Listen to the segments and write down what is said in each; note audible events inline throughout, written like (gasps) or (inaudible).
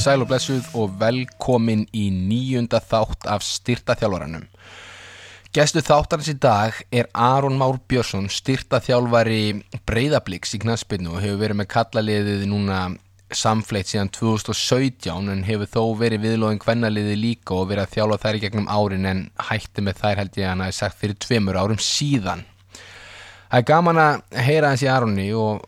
komið sæl og blessuð og velkomin í nýjunda þátt af styrtaþjálfaranum. Gestu þáttarins í dag er Aron Már Björnsson, styrtaþjálfari breyðabliks í knaspinu og hefur verið með kallaliðið núna samfleitt síðan 2017 en hefur þó verið viðlóðin hvennaliðið líka og verið að þjálfa þær í gegnum árin en hætti með þær held ég að hann hafi sagt fyrir tveimur árum síðan. Það er gaman að heyra í Aronni og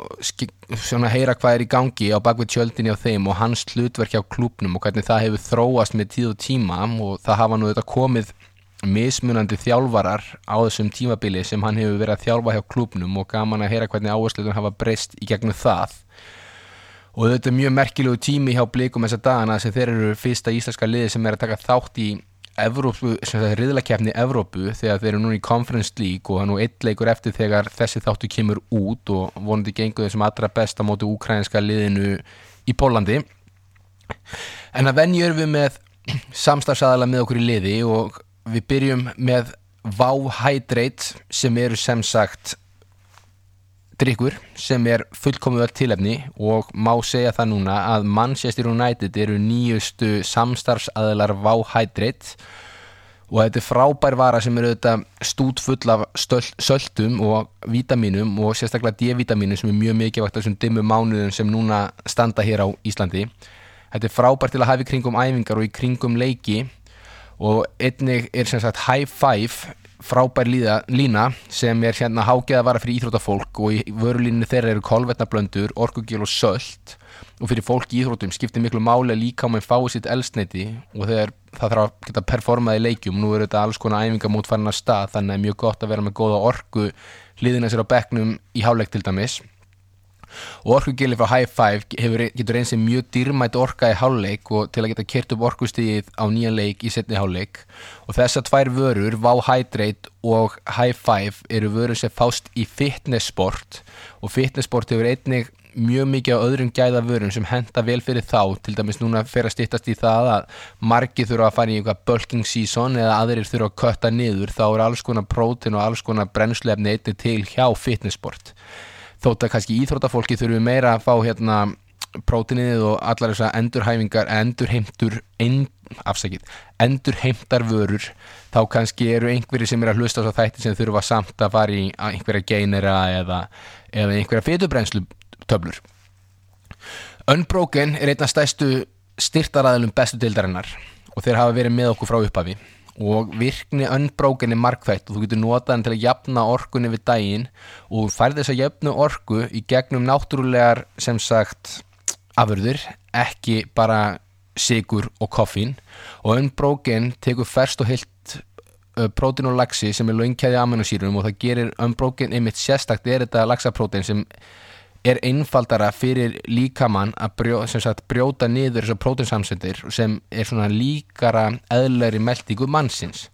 heyra hvað er í gangi á bakvið tjöldinni á þeim og hans hlutverk á klúpnum og hvernig það hefur þróast með tíð og tíma og það hafa nú þetta komið mismunandi þjálfarar á þessum tímabili sem hann hefur verið að þjálfa hjá klúpnum og gaman að heyra hvernig áhersluðun hafa breyst í gegnum það. Og þetta er mjög merkilegu tími hjá blikum þessa dagana sem þeir eru fyrsta íslenska liði sem er að taka þátt í Evrópu, riðlakefni Evrópu þegar þeir eru núna í Conference League og það er nú eitt leikur eftir þegar þessi þáttu kemur út og vonandi gengur þessum allra besta móti úkrænska liðinu í Pólandi en að venju erum við með samstarfsadala með okkur í liði og við byrjum með Wow Hydrate sem eru sem sagt drikkur sem er fullkomið öll tilefni og má segja það núna að Manchester United eru nýjustu samstarfsaðlar Hydrate og þetta er frábær vara sem eru þetta stút full af stöl, söltum og vítaminum og sérstaklega D-vítaminum sem er mjög mikilvægt þessum dimmu mánuðum sem núna standa hér á Íslandi. Þetta er frábær til að hafa í kringum æfingar og í kringum leiki. Og einnig er sem sagt high five frábær líða, lína sem er hérna hágeða að vara fyrir íþrótafólk og í vörulínu þeirra eru kolvetnablöndur, orkugél og sölt. Og fyrir fólk í íþrótum skiptir miklu máli að líka á maður fái sitt elsneiti og þegar það þarf að geta performað í leikjum. Nú eru þetta alls konar æfingamót farin að stað þannig að er mjög gott að vera með góða orku hliðina sér á bekknum í háleik til dæmis og orkugili frá High Five hefur, getur eins og mjög dýrmætt orka í háluleik og til að geta kert upp orkustíðið á nýjan leik í setni háluleik og þessar tvær vörur, Wow Hydrate og High Five eru vörur sem fást í fitness sport og fitness sport hefur einnig mjög mikið á öðrum gæða vörum sem henda vel fyrir þá. Til dæmis núna fer að stýttast í það að margi þurfa að fara í eitthvað bulking season eða aðrir þurfa að kötta niður. Þá er alls konar prótin og alls konar brennslefni einnig til hjá fitness sport þótt að kannski íþrótafólki þurfum meira að fá hérna prótinnið og allar þessar endurhæfingar endurheimtur ein, afsækið, endurheimtar vörur þá kannski eru einhverju sem er að hlusta á þætti sem þurfa samt að fara í einhverja geinera eða, eða einhverja fytubrenslu töflur Unbroken er einna stæstu styrtaræðilum bestu dildarinnar og þeir hafa verið með okkur frá upphafi og virkni unbroken er markþætt og þú getur notað hann til að jafna orkunni við daginn og færð þess að jafnu orku í gegnum náttúrulegar sem sagt afurður, ekki bara sigur og koffín. Og unbroken tekur ferst og heilt prótin og laxi sem er löngkæði aminosýrum og það gerir unbroken einmitt sérstakt er þetta laxaprótin sem er einfaldara fyrir líkamann að brjó, sagt, brjóta niður þessar prótinsamsendir sem er svona líkara eðlæri meldingu mannsins.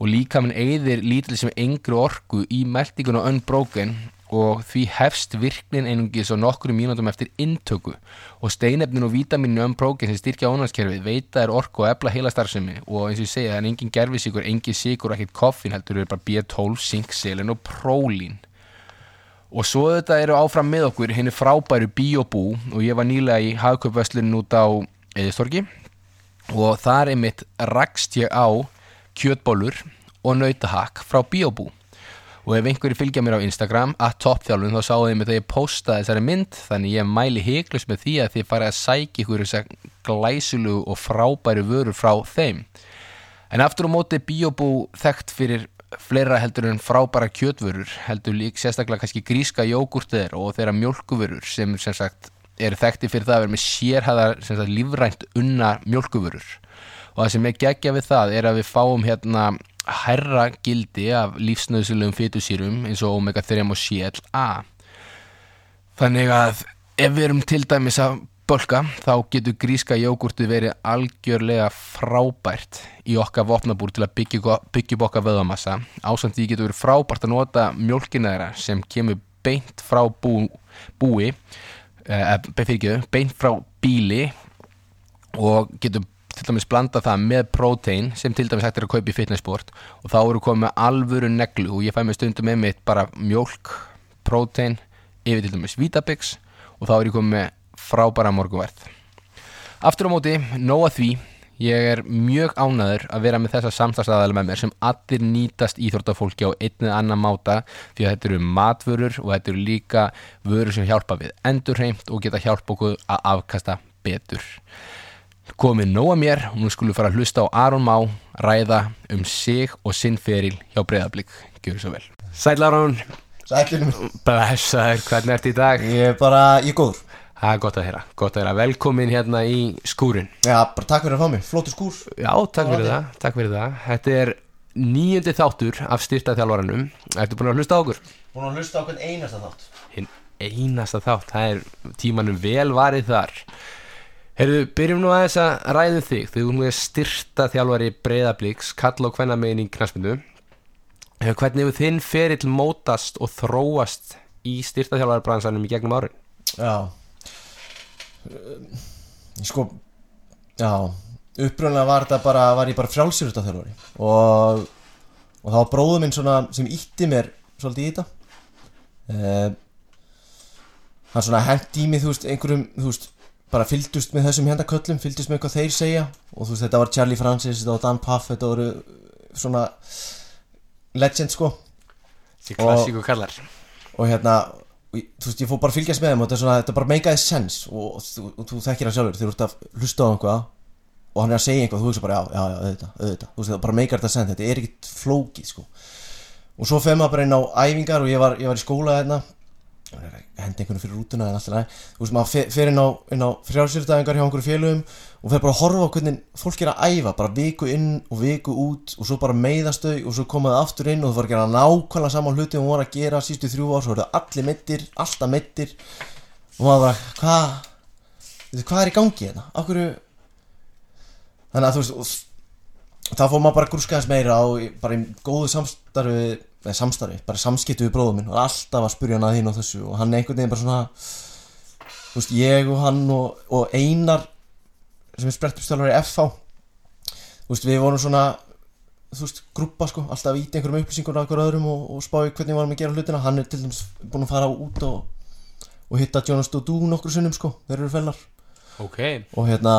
Og líkamann eigðir lítil sem engru orku í meldingun og unbroken og því hefst virknin einungis á nokkru mínútum eftir intöku og steinefnin og vítaminu unbroken sem styrkja ónarskerfið veita er orku og ebla heila starfsemi og eins og ég segja það er engin gerfisíkur, engin síkur og ekkert koffin heldur er bara B12, zink, selen og prólín og svo þetta eru áfram með okkur henni frábæru Biobú og ég var nýlega í hagköpvöslun út á Eðistorgi og þar er mitt rakst ég á kjötbólur og nautahakk frá Biobú og ef einhverju fylgja mér á Instagram að toppþjálfun þá sáðu þið mig þegar ég posta þessari mynd. Þannig ég mæli heiklust með því að þið farið að sækja ykkur þess að glæsulu og frábæru vörur frá þeim. En aftur á móti Biobú þekkt fyrir fleira heldur en frábæra kjötvörur heldur lík sérstaklega kannski gríska jógurtir og þeirra mjölkuvörur sem sem sagt eru þekkti fyrir það að vera með sérhæðar lífrænt unna mjölkuvörur og það sem er geggja við það er að við fáum hérna herra gildi af lífsnöðsulegum fytusýrum eins og omega 3 og CLA þannig að ef við erum til dæmis að bölka þá getur gríska jógurtið verið algjörlega frábært í okkar vopnabúr til að byggja, byggja upp okkar vöðamassa ásand því getur verið frábært að nota mjölkinæðra sem kemur beint frá bú, búi eh, fyrirgeðu, beint frá bíli og getur til dæmis blanda það með prótein sem til dæmis hægt er að kaupa í fitnessport og þá eru komið alvöru neglu og ég fæ með stundum með mitt bara mjölk, prótein yfir til dæmis Vitabix og þá er ég komið með frábæra morguverð Aftur á móti, nóa því Ég er mjög ánæður að vera með þessa samstagsæðalega með mér sem allir nýtast íþróttafólki á einn eða annan máta því að þetta eru matvörur og þetta eru líka vörur sem hjálpa við endurheimt og geta hjálpa okkur að afkasta betur. Komið nóa mér og nú skulum fara að hlusta á Aron Má ræða um sig og sinn feril hjá Breiðablík. Gjör svo vel. Sæl Aron, blessaður, hvernig ert í dag? Ég er bara, ég er góður Það er gott að heyra, gott að heyra. Velkomin hérna í skúrin. Já, bara takk fyrir að fá mig, flótur skúr. Já, takk fyrir það, takk fyrir það. Þetta er nýjöndi þáttur af styrta þjálfaranum. Ertu búin að hlusta á okkur? Búin að hlusta á hvern einasta þátt. Hinn einasta þátt, það er tímanum vel varið þar. Herðu, byrjum nú aðeins að ræðum þig. Þegar þú er styrta þjálfari breyðablíks Kall og hvenna megin í knaspindu Hvernig hefur þinn ferill mótast og þróast í styrta þjálfari bransanum í gegnum árin? Já Sko, já Upprunlega var þetta bara, var ég bara frjálsýrta þjálfari. Og, og það var bróður minn svona sem ítti mér svolítið í þetta. Eh, Hann svona hendi í mig, þú veist, einhverjum, þú veist bara fylgdust með þessum hérna köllum, fylgdust með hvað þeir segja. Og þú veist, þetta var Charlie Francis, þetta var Dan Puff, þetta voru svona legend sko. Því klassíku kallar. og hérna, og þú veist, ég fór bara að fylgjast með þeim og þetta er svona, þetta bara meikaði sens og, og, og þú þekkir hann sjálfur, þú ert að hlusta á einhvað og hann er að segja einhvað, þú hugsa bara, já, já, já, auðvitað, auðvitað. Þú veist, það bara meikar þetta sens, þetta er ekkit flókið, sko. Og svo fer maður bara inn á æfingar og ég var, ég var í skóla hérna hendi einhvern fyrir rútuna en alltaf næ þú veist, maður fe- fer inn á, á frjálsýrdaðingar hjá einhverju félögum og fer bara að horfa á hvernig fólk er að æfa, bara viku inn og viku út og svo bara meiðast þau og svo komaðu aftur inn og þú var að gera nákvæmlega saman hluti og var að gera sístu þrjú ár, svo voru það allir meittir, alltaf meittir og maður bara, hvað hvað er í gangi hérna, okkur þannig að þú veist þá fór maður bara að grúska þess meira í- bara í góðu samstarfi eða samstarfi, bara samskiptu við bróðum minn og alltaf að spurja hann að þín og þessu og hann einhvern veginn bara svona þú veist, ég og hann og, og Einar sem er spretturstjálfari í FH þú veist, við vorum svona þú veist, grúpa sko, alltaf íta einhverjum upplýsingur af hverju öðrum og, og spáði hvernig við varum að gera hlutina. Hann er til dæmis búin að fara út og, og hitta Jonas Dodú nokkur sinnum sko, þeir eru fellar Ok, og hérna,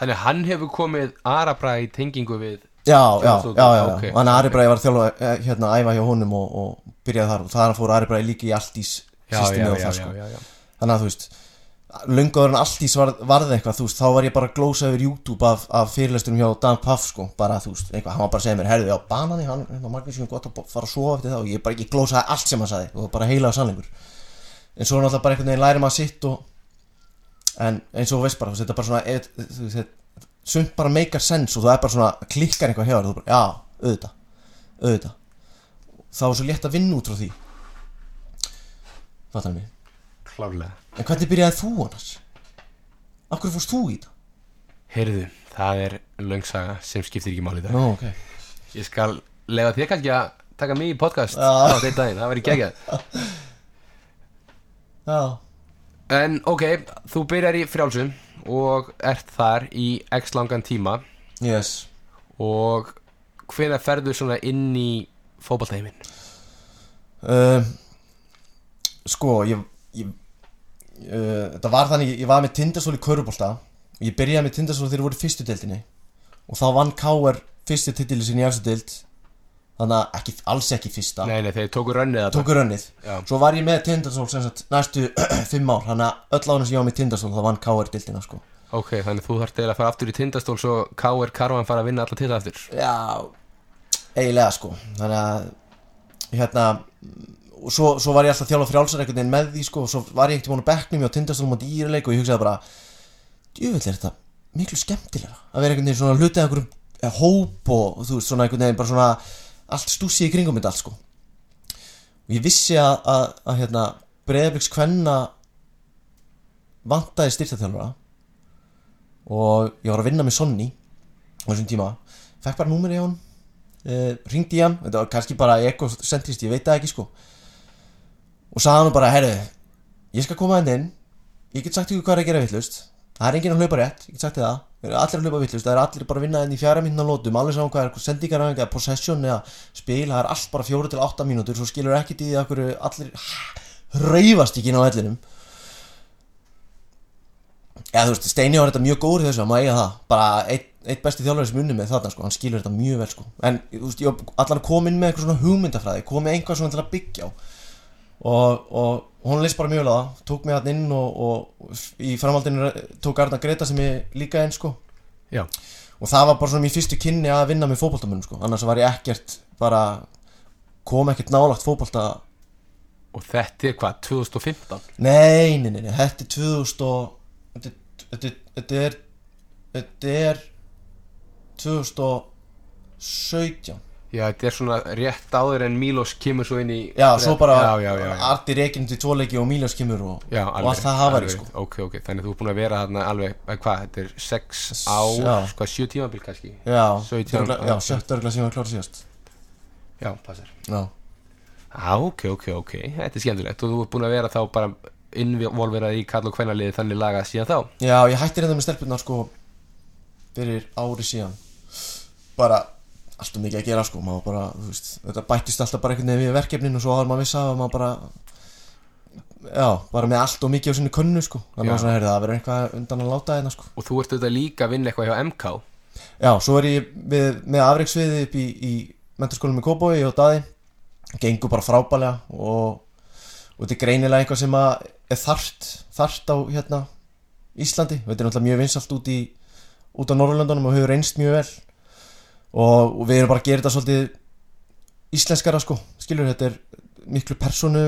þannig hann hefur komið arabra í tengingu við já, já, já, já, já. ok. og hann Ari Bræði var þjálfa eh, hérna að æfa hjá honum og, og byrjaði þar. Og þar fór Ari Bræði líka í Altís Já, systemi og það sko. þannig að þú veist löngaður en Altís varð, varð eitthvað þú veist, þá var ég bara að glósa yfir YouTube af, af fyrirlesturum hjá Dan Puff sko. Bara þú veist, eitthvað, hann var bara að segja mér, herðu, já, banani hann, hann Magnús sem gott að fara að sofa eftir það og ég bara ekki glósaði allt sem hann sagði. Og bara heilaði sannleikur. En svo náttúrulega bara einhvern veginn læri maður sitt og en eins og veist bara, þú veist, þetta er bara svona et, þú veist, þetta, sumt bara meikar sens og það er bara svona klikkar eitthvað hjá þér og þú bara, já, auðvitað, auðvitað. Þá er svo létt að vinna út frá því. Fattar mig? Klárlega. En hvernig byrjaði þú annars? Hverju fórst þú í þetta? Heyrðu, það er löngsaga sem skiptir ekki máli í dag. Nú, ok. Ég skal lega þér kannski að taka mig í podcast Já. á þeir daginn, það verður geggjað. Já. En ok, þú byrjar í frjálsum og ert þar í x langan tíma Yes og hvenær ferðu svona inn í fótballtæmin? uh, Sko, ég, ég uh, Þetta var þannig, ég var með tindastól í Körubólta Ég byrjaði með tindastól þegar þeir voru í fyrstu deildinni Og þá vann K.R. fyrstu titili sinni í efstu deild Þannig að ekki, alls ekki fyrsta Nei, nei, þeir tóku rönnið Tóku rönnið Já. Svo var ég með tindastól sem sagt næstu (clears throat) fimm ár Þannig að öll ánum sem ég var með tindastól þá vann K.R. deildina sko Ok, þannig þú þarft eða að fara aftur í tindastól svo K.R. Karvan fara að vinna alla til aftur Já, eiginlega sko Þannig að hérna og svo, svo var ég alltaf að þjálfa frjálsar einhvern veginn með því sko og svo var ég ekkert búin að bekknum hjá tindastólum og dýrleik og ég hugsaði bara djöfull er þetta miklu skemmtilega að vera einhvern veginn svona hlutið einhverjum eh, hóp og þú veist svona einhvern veginn bara svona allt stússi í kringum þetta allt sko. Og ég vissi að, að, að hérna breyðabliks kvenna vantaði styrtaþjálfara og ég var að vinna með Sonny á þessum tíma. Fekk bara númeri á hann uh, ringdi í hann, þetta var kannski bara ekocentrist, ég veit það ekki sko. Og sagði hann bara, herru ég skal koma hann inn. Ég get sagt ykkur hvað er að gera vittlust það er enginn að hlaupa rétt, ég get sagt það allir að hlaupa vittlust, það er allir bara að vinna enn í fjara mínúna lótum, alveg saman hvað er sendingar eða possession eða spil, það er allt bara fjóru til átta mínútur, svo skilur ekkit í því að allir (sighs) reyfast ekki inn á vellinum. Já, þú veist, Steini var þetta mjög góður í þessu að maður eiga það. Bara eitt, eitt besti þjálfari sem unni með þarna sko, hann skilur þetta mjög vel sko. En þú veist, allan komin með eitthvað svona hugmyndafræði komið einhvað svona til að byggja á og, og hún leist bara mjög vel á það tók mig hann inn og, og í framhaldinu tók Arna Greta sem ég líka inn sko. Já, og það var bara svona mín fyrstu kynni að vinna með fótboltamönnum sko, annars var ég ekkert bara kom ekkert nálagt fótbolta og þetta er hvað, 2015 Nei, nei, nei, nei, þetta er 2000 og þetta er þetta er 2017 Já, þetta er svona rétt áður en Milos kemur svo inn í Já, svo bara Já, já. Arti reikinn til tvoleiki og Míljós kemur og, og allt það hafa alveg, sko. Ok, ok, þannig að þú er búin að vera þarna alveg, eh, hvað, þetta er 6 ár, Já. hvað, 7 tímabil kannski? Já, 17, örugglega- já, sjött örgla sem var klára síðast. Já, passar. Já, Já, ok, ok, ok, þetta er skemmtilegt. Og þú er búin að vera þá bara involverað í kall og kvennaliði þannig lagað síðan þá? Já ég hætti reynda með stelpunnar sko fyrir ári síðan. Bara alltaf mikið að gera sko. Bara, veist, þetta bættist alltaf bara einhvern veginn við verkefnin og svo áður maður vissi að maður bara já, bara með allt og mikið á sinni könnu sko. Þannig að það verður eitthvað undan að láta þetta sko. Og þú ert auðvitað líka að vinna eitthvað hjá MK Já, svo er ég við, með afreiksviði upp í, í menturskólum í Kóbói og Daði. Gengur bara frábælega og, og þetta er greinilega eitthvað sem að er þart, þart á hérna Íslandi, þetta er náttúrulega mjög vinsalt út í út á Norrlöndunum og hefur reynst mjög vel og, við erum bara að gera þetta svolítið íslenskara sko, skilur þetta er miklu personu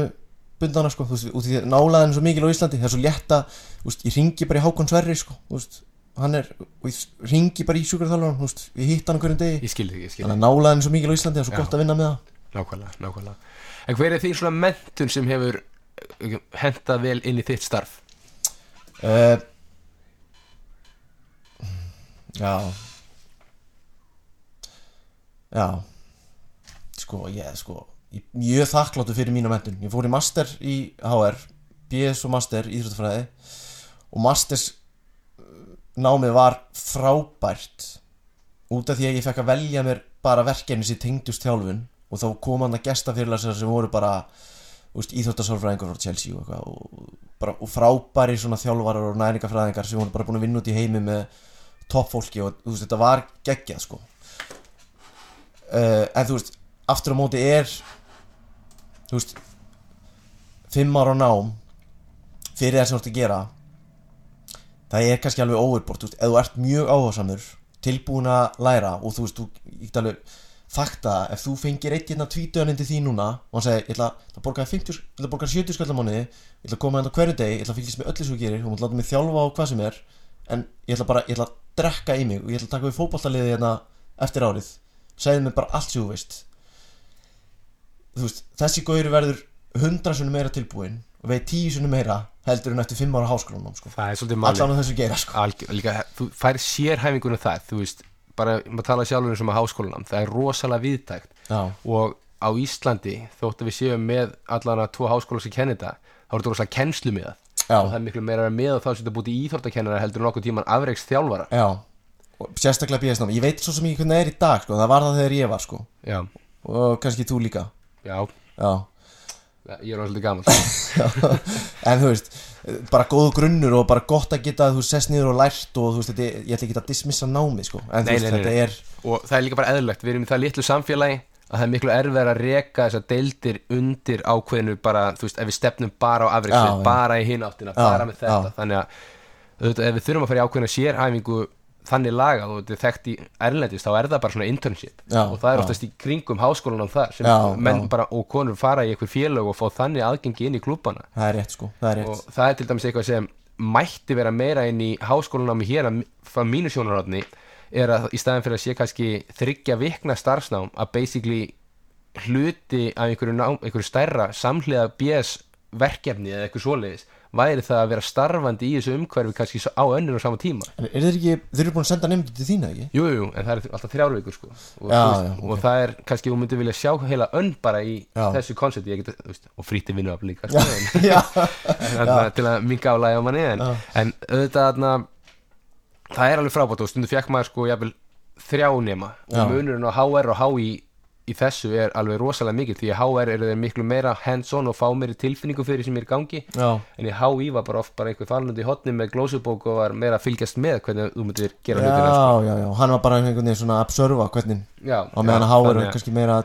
bundana sko, þú veist, út í því nálaðin er svo mikil á Íslandi, það er svo létt að þú veist, ég ringi bara í Hákon Sverri sko, veist, hann er og ég ringi bara í veist, ég hitt hann hverjum degi, Ég skil þig, ég skil þannig að nálaðin er svo mikil á Íslandi, það er svo Já. gott að vinna með það. Nákvæmlega, nákvæmlega. En hver er því svona mentun sem hefur eh, hentað vel inn í þitt starf? uh, Já Já. Sko, ég, sko ég, er Mjög þakkláttu fyrir mína mentun Ég fór í master í HR BS og master í Íþróttafræði Og masters uh, námið var frábært Út af því að ég fekk að velja mér bara verkefni sem tengdust þjálfun Og þá kom hann að gesta fyrirlæsar sem voru bara Íþróttasálfræðingar frá Chelsea og og, bara, og frábæri þjálfarar og næringafræðingar sem voru bara búin að vinna út í heimi með toppfólki og veist, þetta var geggjað sko uh, en þú veist, aftur á móti er þú veist fimm ára nám fyrir það sem þú ert að gera það er kannski alveg overbort, þú veist, ef þú ert mjög áhersamur tilbúin að læra og þú veist, þú, get alveg fakta, ef þú fengir eitt hérna tvítuðan indi því núna og hann segir, ég ætla að borga 50, ég ætla að borga 70 skallar mánuði ég ætla að koma hérna hverju deg, ég ætla að fylgjast með öllu sem þú gerir og þú láta mig þjálfa á hvað sem er en ég ætla bara, ég ætla að drekka í mig og ég ætla að taka við fótballtaliði hérna eftir árið segðu mig bara allt sem þú veist. Þú veist, þessi góður verður hundra sunni meira tilbúin og veit tíu sunni meira heldur en eftir fimm ára háskólanum sko. Það er svolítið máli allan á þessu geira sko. Algjör, líka, þú fær sérhæfingunum það þú veist, bara, maður tala sjálfur um háskólanum, það er rosalega viðtækt já, og á Íslandi þótt að við séum með allan að tvo háskóla sem kennir þetta, þá er þetta rosalega kennslu með það já, og það er miklu meira með þá setja búið í íþórtakennara heldur nokkuð tíman afreiks þjálfara já sérstaklega BS nám, ég veit svo sem ekki hvernig það er í dag sko. það var það þegar ég var sko. Já, og kannski þú líka já, já ég er alveg gaman (laughs) en þú veist, bara góðu grunnur og bara gott að geta þú sest niður og lært og þú veist, þetta, ég ætla ekki að dismissa námi sko. en Nei, þú veist, nei, þetta nei. er og það er líka bara eðlilegt, við erum í það litlu samfélagi að það er miklu erfiðar að reka þessar deildir undir ákveðinu bara, þú veist, ef við stefnum bara á já. bara í hinn áttina Já, bara með þetta, þannig að auðvitað, ef við þurfum að fara í ákveðina sérhæfingu þannig lagað og þetta er þekkt í erlendist þá er það bara svona internship Já, og það er já. oftast í kringum háskólanum þar sem Já, menn já. bara og konur fara í eitthvað félög og fá þannig aðgengi inn í klúbana það er rétt sko, það er rétt og það er til dæmis eitthvað sem mætti vera meira inn í háskólanámi hér að, frá mínu sjónarhóðni er að í staðin fyrir að sé kannski þryggja vikna starfsnám að basically hluti af einhverju, nám, einhverju stærra samhliða BS verkefni eða eitthvað svoleiðis væri það að vera starfandi í þessu umhverfi kannski á önnur á sama tíma? En er þeir ekki, þeir eru búin að senda nefndu til þína ekki? Jú, jú, en það er alltaf þrjár vikur sko. og, þú veist, já, og það er kannski, þú myndir vilja sjá heila önn bara í Já. þessu veist, og fríti vinnu af líka sko, (laughs) (laughs) til að minga álægi á manni en, en auðvitað þarna, það er alveg frábært og stundu fekk maður sko þrjá nema. Og munurinn á HR og HI í þessu er alveg rosalega mikil því að HR eru þeir miklu meira hands-on og fá meiri tilfinningu fyrir sem er í gangi. Já, en í HI var bara oft bara einhver falnandi í hotni með glósubók og var meira að fylgjast með hvernig þú myndir gera já, hlutina sko. já, já, hann var bara einhvern veginn svona að observa hvernig já, á meðan að háur þannig að- kannski meira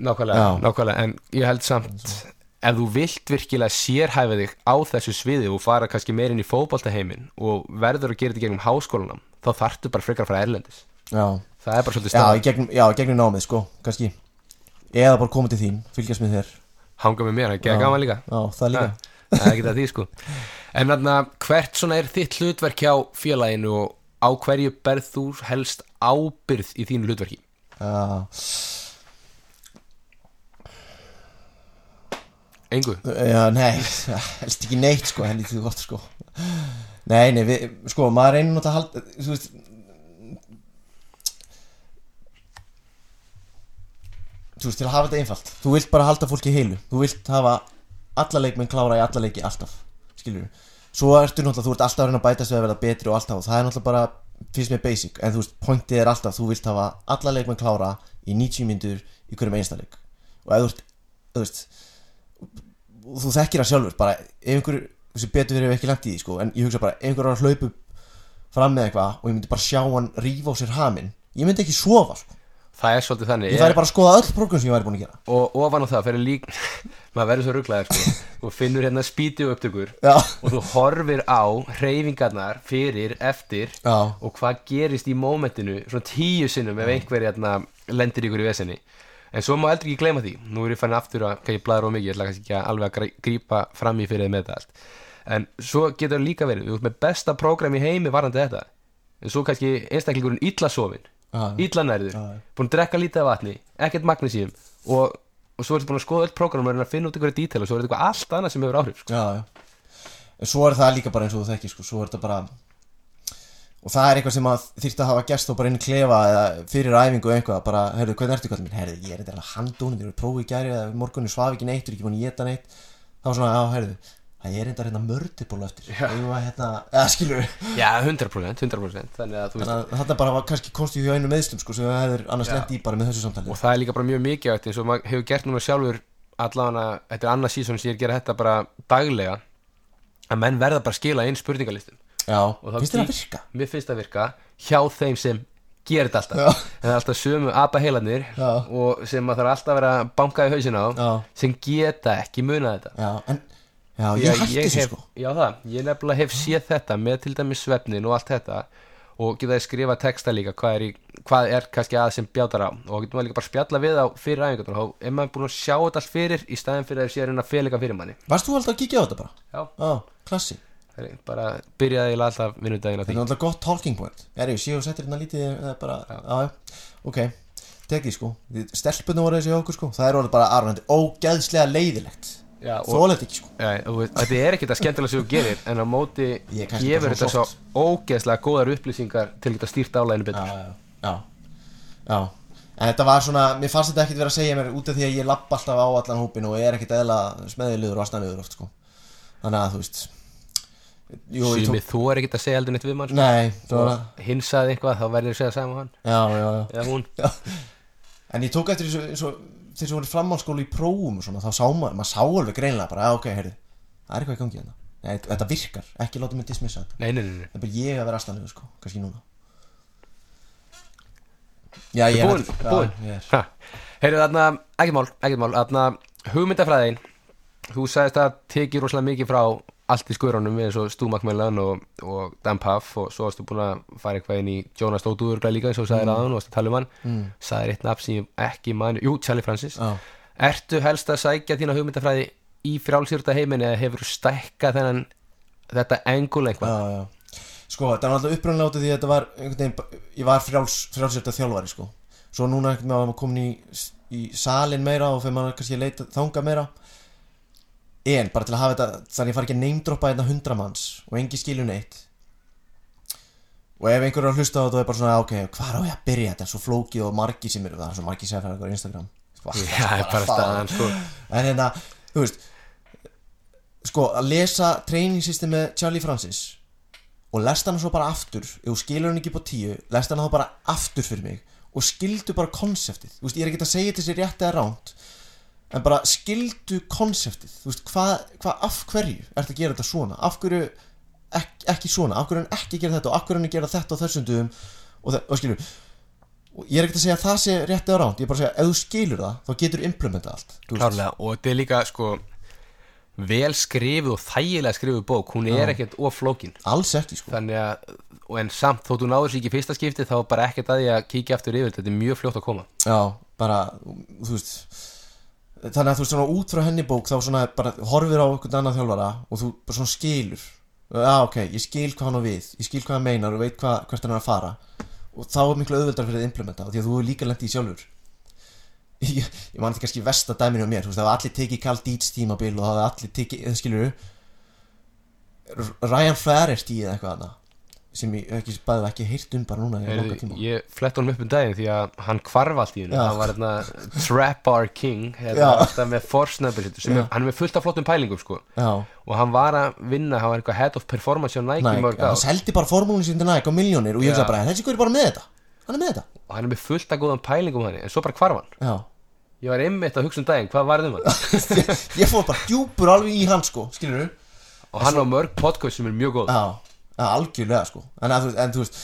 nákvæmlega, Já. nákvæmlega. En ég held samt ef þú vilt virkilega sérhæfa þig á þessu sviði og fara kannski meir inn í fótboltaheimin og verður að gera þetta í gegnum háskólanum þá þarftu bara frekar að fara erlendis. Já, það er bara svolítið já, stað gegnum, já, gegnum námið sko, kannski. Eða bara koma til þín, fylgjast með þér. Hanga með mér, það er Já. gaman líka. Já, það líka. Það er ekki það því sko. En þarna, hvert svona er þitt hlutverk hjá félaginu og á hverju berð þú helst ábyrð í þínu hlutverki? Já, engu, já nei, (laughs) helst ekki neitt sko, henni því gott sko. Nei, nei, við, sko, maður reynir náttúrulega að halda, þú veist Þú veist, til að hafa þetta einfalt. Þú vilt bara halda fólki heilu. Þú vilt hafa alla leikmenn klára í alla leiki alltaf Skilur Svo ertu náttúrulega, þú ert alltaf að reyna að bætast við að verða betri og alltaf og það er náttúrulega bara, finnst mér basic. En þú veist, pointið er alltaf, þú vilt hafa alla leikmenn klára í 90 myndur í hverjum einstaleik Og ef þú veist þú þekkir það sjálfur bara ef einhver, þessi betur fyrir ekki langt í því sko, en ég hugsa bara, ef einhver er að hlaupa fram með eitthvað og ég myndi bara sjá hann rífa á sér haminn, ég myndi ekki sofa sko. Það er svolítið þannig ég væri bara að skoða öll prógram sem ég væri búin að gera. Og ofan á það fyrir lík (laughs) maður verður svo rugglaður sko. Og finnur hérna spíti upptökur já, og þú horfir á hreyfingarnar fyrir, eftir já, og hvað gerist í mómentinu svona tíu sinnum ef einhver hérna lendir ykkur í vesenni en svo má eldri ekki gleyma því. Nú er ég fann aftur að, hvað ég blæður á mikið ég ætla kannski ekki að alveg að grípa fram í fyrir þið með þetta allt. En svo getur það líka verið, þú ert með besta prógram í heimi varandi þetta. En svo kannski einstaklingurinn illa sofin já, illa nærður, Já, já. búin að drekka lítið af vatni ekkert magnesíum og, og svo ertu búin að skoða öll prógram og reyna að finna út ykkur dítel og svo er þetta eitthvað allt annað sem hefur áhrif sko. já, já. en svo er það líka bara eins og þú þekkir sko, svo er þetta bara og það er eitthvað sem þyrfti að hafa gerst þá bara inn í klefa eða fyrir æfingu eitthvað bara, heyrðu, hvernig ertu kallið minn, heyrðu, ég er þetta handónum, ég er prófið gæri morgunni svaf ekki neitt, er ekki búin að geta neitt þá svona, já, heyrðu, það er hérna mördiból eftir, ég var hérna eða skilur, já, 100%, 100% þannig að að þetta bara var kannski konstið hjá einu meðslum, sko, sem það hefur annars Já. lent í bara með þessu samtali. Og það er líka bara mjög mikilvægt eins og maður hefur gert núna sjálfur allavega, þetta er annað sísón sem ég er að gera þetta bara daglega að menn verða bara að skila inn spurningalistum. Já, finnst þér að virka? mér finnst það virka hjá þeim sem gerir þetta alltaf. Það er alltaf sömu apa heilarnir Já. og sem maður þarf alltaf að vera að banka í hausin á Já. sem geta ekki munað þetta. Já, en, já, Því ég hætti þessu, sko. Já það, ég nefnilega hef séð þetta með til dæmis svefnin og allt þetta. Og getaði skrifa texta líka hvað er, í, hvað er kannski að sem bjátar á? Og getur maður líka bara spjalla við á fyrir æfingarnar. Og er maður búin að sjá þetta allt fyrir í staðin fyrir að sé að reyna að eitthvað fyrir manni. Varst þú alltaf að kíkja á þetta bara? Já, Já, klassi. Það er bara byrjaði eiginlega alltaf vinnudaginn á Þetta því. er alltaf gott talking point. Er ég, séu settir hérna lítið Það er bara, já, ok. Tekið sko, stelpunum voru þessi okkur sko. Það er orðið bara aðrænandi, ógeðslega leiðilegt Þólegt ekki sko. Þetta er ekkert að skemmtilega sem þú gerir en á móti Ég gefur þetta svo ógeðslega góðar upplýsingar til að geta stýrt álæginu betur. Já, já, já, já. En þetta var svona, mér fannst þetta ekkert vera að segja mér út af því að ég lapp alltaf á allan hópin og er ekkert eðla smeðilegur og astanlegur oft sko. Þannig að þú veist ég tók, þú er ekkert að segja heldur neitt við mann nei, það var og hinn saði eitthvað þá verður að segja saman hann. Já, já, já. Eða hún. En ég tók eftir eins og þeir sem voru í framhaldsskólu í prófum og svona, þá sá maður, maður sá alveg greinlega bara, "Já, ok, heyrðu, það er eitthvað í gangi hérna. Nei, þetta virkar, ekki láta mig dismissa þetta. Nei, nei, nei, nei. Það er bara ég að vera aðstæðanlegur, sko, kannski núna. Já, ég er Búinn, þetta- búinn. Já, ég er. Heyrðu þarna, ekkert mál, ekkert mál Þarna, hugmyndafræðin Þú sagðist að tekið rosalega mikið frá allt í skörunum eins og Stu McMillan og, og Dan Puff og svo varstu búin að fara eitthvað inn í Jonas Dóttúrgla líka eins og þú sagðir aðan og varstu að tala um hann mm. sagðir eitt nafn sem ég ekki man Jú, Charlie Francis Já. Ertu helst að sækja þína hugmyndafræði í frjálsýrta heimin eða hefur stækkað þennan þetta engul eitthvað? Já, já. Sko, þetta var alltaf uppröðanlega út af því að þetta var einhvern veginn, ég var frjáls, frjálsölda þjálfari, sko. Svo núna einhvern veginn að maður komin í, í salin meira og fyrir maður kannski leita þanga meira. En, bara til að hafa þetta, þannig að ég fari ekki að neymdroppa hérna hundra manns og engi skilju neitt. Og ef einhver er að hlusta á þetta og er bara svona, ok, hvað er á ég að byrja þetta? Svo flókið og margi sem eru, það svo margi sem er á Instagram. Sko, Já, það er bara staðan sko. En hérna, þú veist Sko, að lesa training system með Charlie Francis Og lest hana svo bara aftur Ef þú skilur hann ekki på tíu Lest hana þá bara aftur fyrir mig og skildu bara konseptið þú veist, ég er ekki að segja þetta sér rétt eða ránt en bara skildu konseptið. Þú veist, hvað, hva, af hverju ertu að gera þetta svona, af hverju ekki, ekki svona, af hverju er hann ekki að gera þetta og af hverju er hann að gera þetta á þessum dugum og, og skilur og ég er ekki að segja að það sé rétt eða ránt ég er bara að segja, ef þú skilur það, þá getur implementa allt. Klárlega, og þetta er líka sko vel skrifuð og þægilega skrifuð bók. Hún er ekkert of flókin. Alls ekki sko. Þannig að, og en samt þótt þú náður sér ekki fyrsta skipti þá bara ekkert að því að kíkja aftur yfir þetta er mjög fljótt að koma. Já, bara, þú veist Þannig að þú veist svona út frá henni bók þá svona bara horfir á einhvern annan þjálfara og þú bara svona skilur. Já, ok, ég skil hvað hann á við ég skil hvað hann meinar og veit hvað, hvert hann er að fara. Og þá er miklu auðveldar fyrir að implementa og því að þú er líka lent í sjálfur. (laughs) Ég, ég man þetta kannski versta dæminu á mér þú veist, það var allir tekið Carl Dietz tímabil og það var allir tekið, skilur Ryan Flaherty eða eitthvað annað sem ég hef ekki, bæði ekki heyrt um bara núna tíma. ég flett honum upp um daginn því að hann kvarf allt í hennu hann var hérna Trap Bar King hérna, með Force Number sem er, hann er með fullt af flottum pælingum sko. Og hann var að vinna, hann var eitthvað head of performance hjá Nike Nike, ja, hann seldi bara formúlinu sín til Nike á miljónir og ég Já. hugsa bara, þessi hver er bara með þetta. Hann er með þetta. Og hann er með fullt af góðan pælingum hann en svo bara kvarf hann. Já. ég var einmitt að hugsa um daginn, hvað var um hann? Ég, (laughs) ég fór bara djúpur alveg í hann sko skilur du? og hann á mörg podcast sem er mjög góð. Já, algjörlega sko. En, að, en þú veist,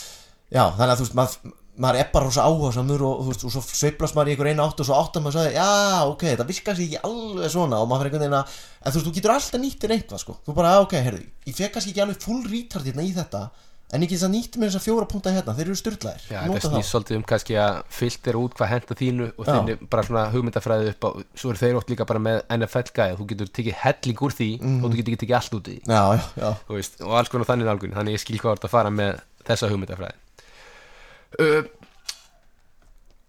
já, þannig að þú veist maður, maður er bara rosa áhersamur og, þú veist, og svo sveiflast maður í einhver eina átt og svo áttar maður sagði, já, ok, þetta virkar sér ekki alveg svona. Og maður fyrir einhvern veginn að en þú veist, þú getur alltaf nýtt þér eitthvað sko. Þú bara, "Já, ok, heyrðu, ég fekk kannski ekki alveg full retard hérna í þetta en ég get það nýtt með þessa fjóra punta hérna, þeir eru styrlaðir Já, þetta snýst svolítið um kannski að filter út hvað henda þínu og þinni bara svona hugmyndafræði upp á svo eru þeir oft líka bara með NFL gæði þú getur tekið helling úr því og þú getur ekki tekið allt út í Já, já, veist, og alls konar þannig nálgun þannig ég skil hvað þetta að fara með þessa hugmyndafræði. Uh,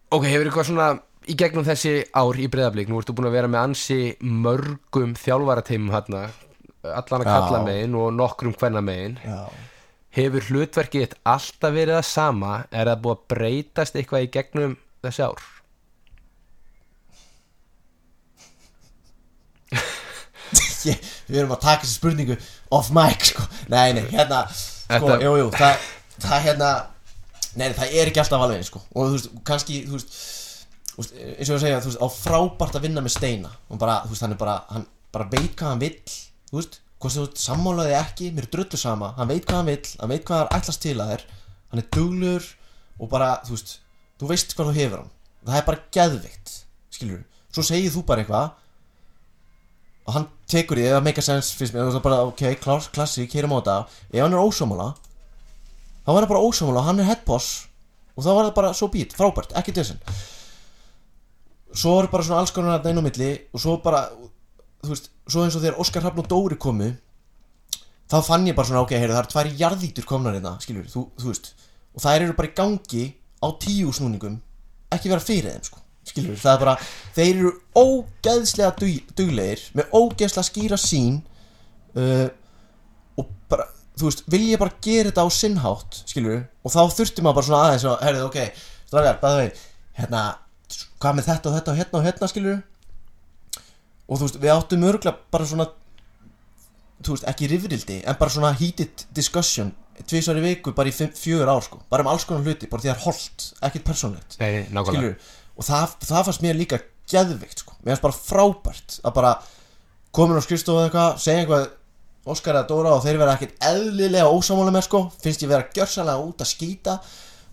Ok, hefur eitthvað svona í gegnum þessi ár í breyðablík nú ertu búin að vera með ansi mörgum þjálfarateimum hérna allan að kalla megin og nokkrum hvenna megin. Hefur hlutverkið þitt alltaf verið það sama er það búið að breytast eitthvað í gegnum þessi ár (laughs) ég, við erum að taka þessi spurningu off mic sko. nei, nei, hérna sko, jú, jú, það, það hérna nei, það er ekki alltaf alveg sko. og þú veist, kannski þú veist, eins og ég segja þú veist, á frábært að vinna með steina og bara, þú veist, hann er bara, hann bara veit hvað hann vill þú veist, hvort þú sammálaði ekki mér er drullu sama, hann veit hvað hann vill hann veit hvað hann ætlast til að þér. Hann er duglur og bara, þú veist þú veist hvað þú hefur hann, það er bara geðvikt skilur, svo segir þú bara eitthvað og hann tekur því, það make a sense finnst mér, þú veist bara, ok, klass, klassi, keirum á þetta. Ef hann er ósámála þá var það bara ósámála, hann er headboss og þá var það bara svo bít, frábært, ekki desen. Svo er bara svona alls konar inn á milli og svo bara, þú veist svo eins og þegar Óskar Hrafn og Dóri komu þá fann ég bara svona, ok, heyrðu, það eru tvær jarðítur komnar hérna, skilur, þú, þú veist og þær eru bara í gangi á tíu snúningum ekki vera fyrir þeim, sko skilur, það er bara, þeir eru ógeðslega dug, duglegir með ógeðslega skýra sín uh, og bara, þú veist, vil ég bara gera þetta á sinnhátt, skilur og þá þurfti maður bara svona aðeins og, herrið, ok, strafgar, bæða veginn, hérna hvað með þetta og þetta og hérna og hérna, skilur og þú veist, við áttum örgulega bara svona þú veist, ekki rifrildi, en bara svona heated discussion tvisvar í viku bara í fjögur ár, sko, bara um alls konar hluti bara því það er holt, ekkert persónlegt. Skilur, og það, það fannst mér líka geðvikt, sko, mér fannst bara frábært að bara komin á skrifstofu eða eitthvað, segja eitthvað Óskar eða Dóra og þeir vera ekkert eðlilega ósamála með sko, finnst ég vera gjörsanlega út að skýta.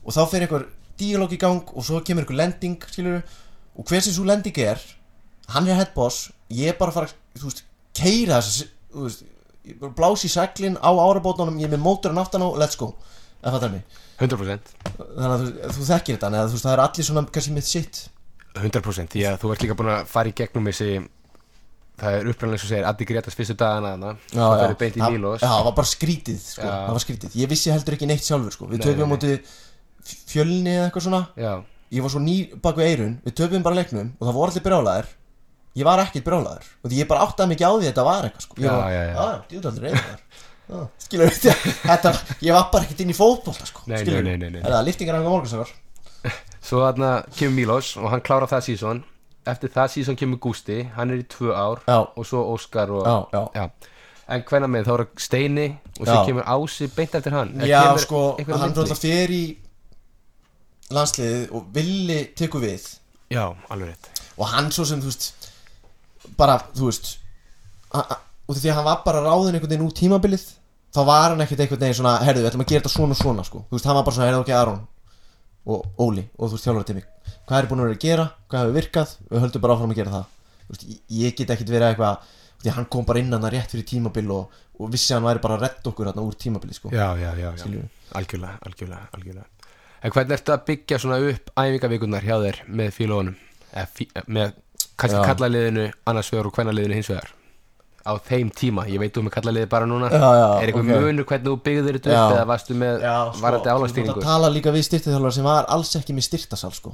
Og þá fer einhver díalóg í gang og svo kemur einhver lending, skilur og hver sem svo lending er hann er headboss, ég er bara að fara þú veist, keira þess þú veist, blási seglin á árabótunum ég er með mótorinn aftan á, let's go. Það fattar mig, 100% þannig að þú, þú þekkir þetta, neða, þú veist, það er allir svona kannski með sitt 100% því að þú ert líka búin að fara í gegnum þessi það er upprænlega og segir Addi Gretas fyrstu dagana þarna það verður beint í Mílos Já, það var bara skrítið sko. Það var skrítið, ég vissi heldur ekki neitt sjálfur sko. Við Nei, töfum á móti fjölni eða eitthvað svona. Já, Ég var svo ný bak við eirun Við töfum bara leiknum og það voru allir brjálæðir Ég var ekkert brjálæður Og því ég bara áttaði ekki á því að þetta var eitthvað sko. Ég Já, var, já, já. já, djúdaldur eitthvað Skilur við (laughs) þetta Ég var bara ekkert inn í fótbolta sko. Nei, Skilurðu? nei, nei, nei, nei. Er það liftingar af morgunsakar (laughs) svo þarna kemur Mílos og hann klárar það sísón eftir það sísón kemur Gústi hann er í tvö ár Já. og svo Óskar og, Já, já. en hvenna með þá er Steini og svo kemur Ási beint eftir hann Já, sko, hann náttúrulega fer í landsliðið og villi tekur við Já, alveg rétt og hann svo sem, þú veist bara, þú veist út af því að hann var bara ráðin einhvern veginn út tímabilið þá var hann ekkert einhvern veginn svona herðu, við ætlum að gera þetta svona svona, sko. Þú veist, hann var bara svona, herðu ok, Aron og Óli og þú veist, þjálfur til mig hvað er búin að vera að gera, hvað hefur virkað? Við höldum bara áfram að gera það. Veist, ég, get ekkert verið eitthvað því að hann kom bara inn hann rétt fyrir tímabil og, og vissi að hann væri bara að redda okkur hann úr tímabili, sko. Já, já, já, já. Algjörlega, algjörlega, algjörlega. En hvernig ertu að byggja svona upp æfingavíkunar hjá þér með fílónum með kannski Já. kallaliðinu annars vegar og kvennaliðinu hins vegar. Á þeim tíma, ég veit þú með kallaliði bara núna. Já, já, er eitthvað ok. munur hvernig þú byggðir þetta upp eða varstu með Já, varandi þú álagstýringu að tala líka við styrtiþjálfar sem var alls ekki með styrtasal, sko.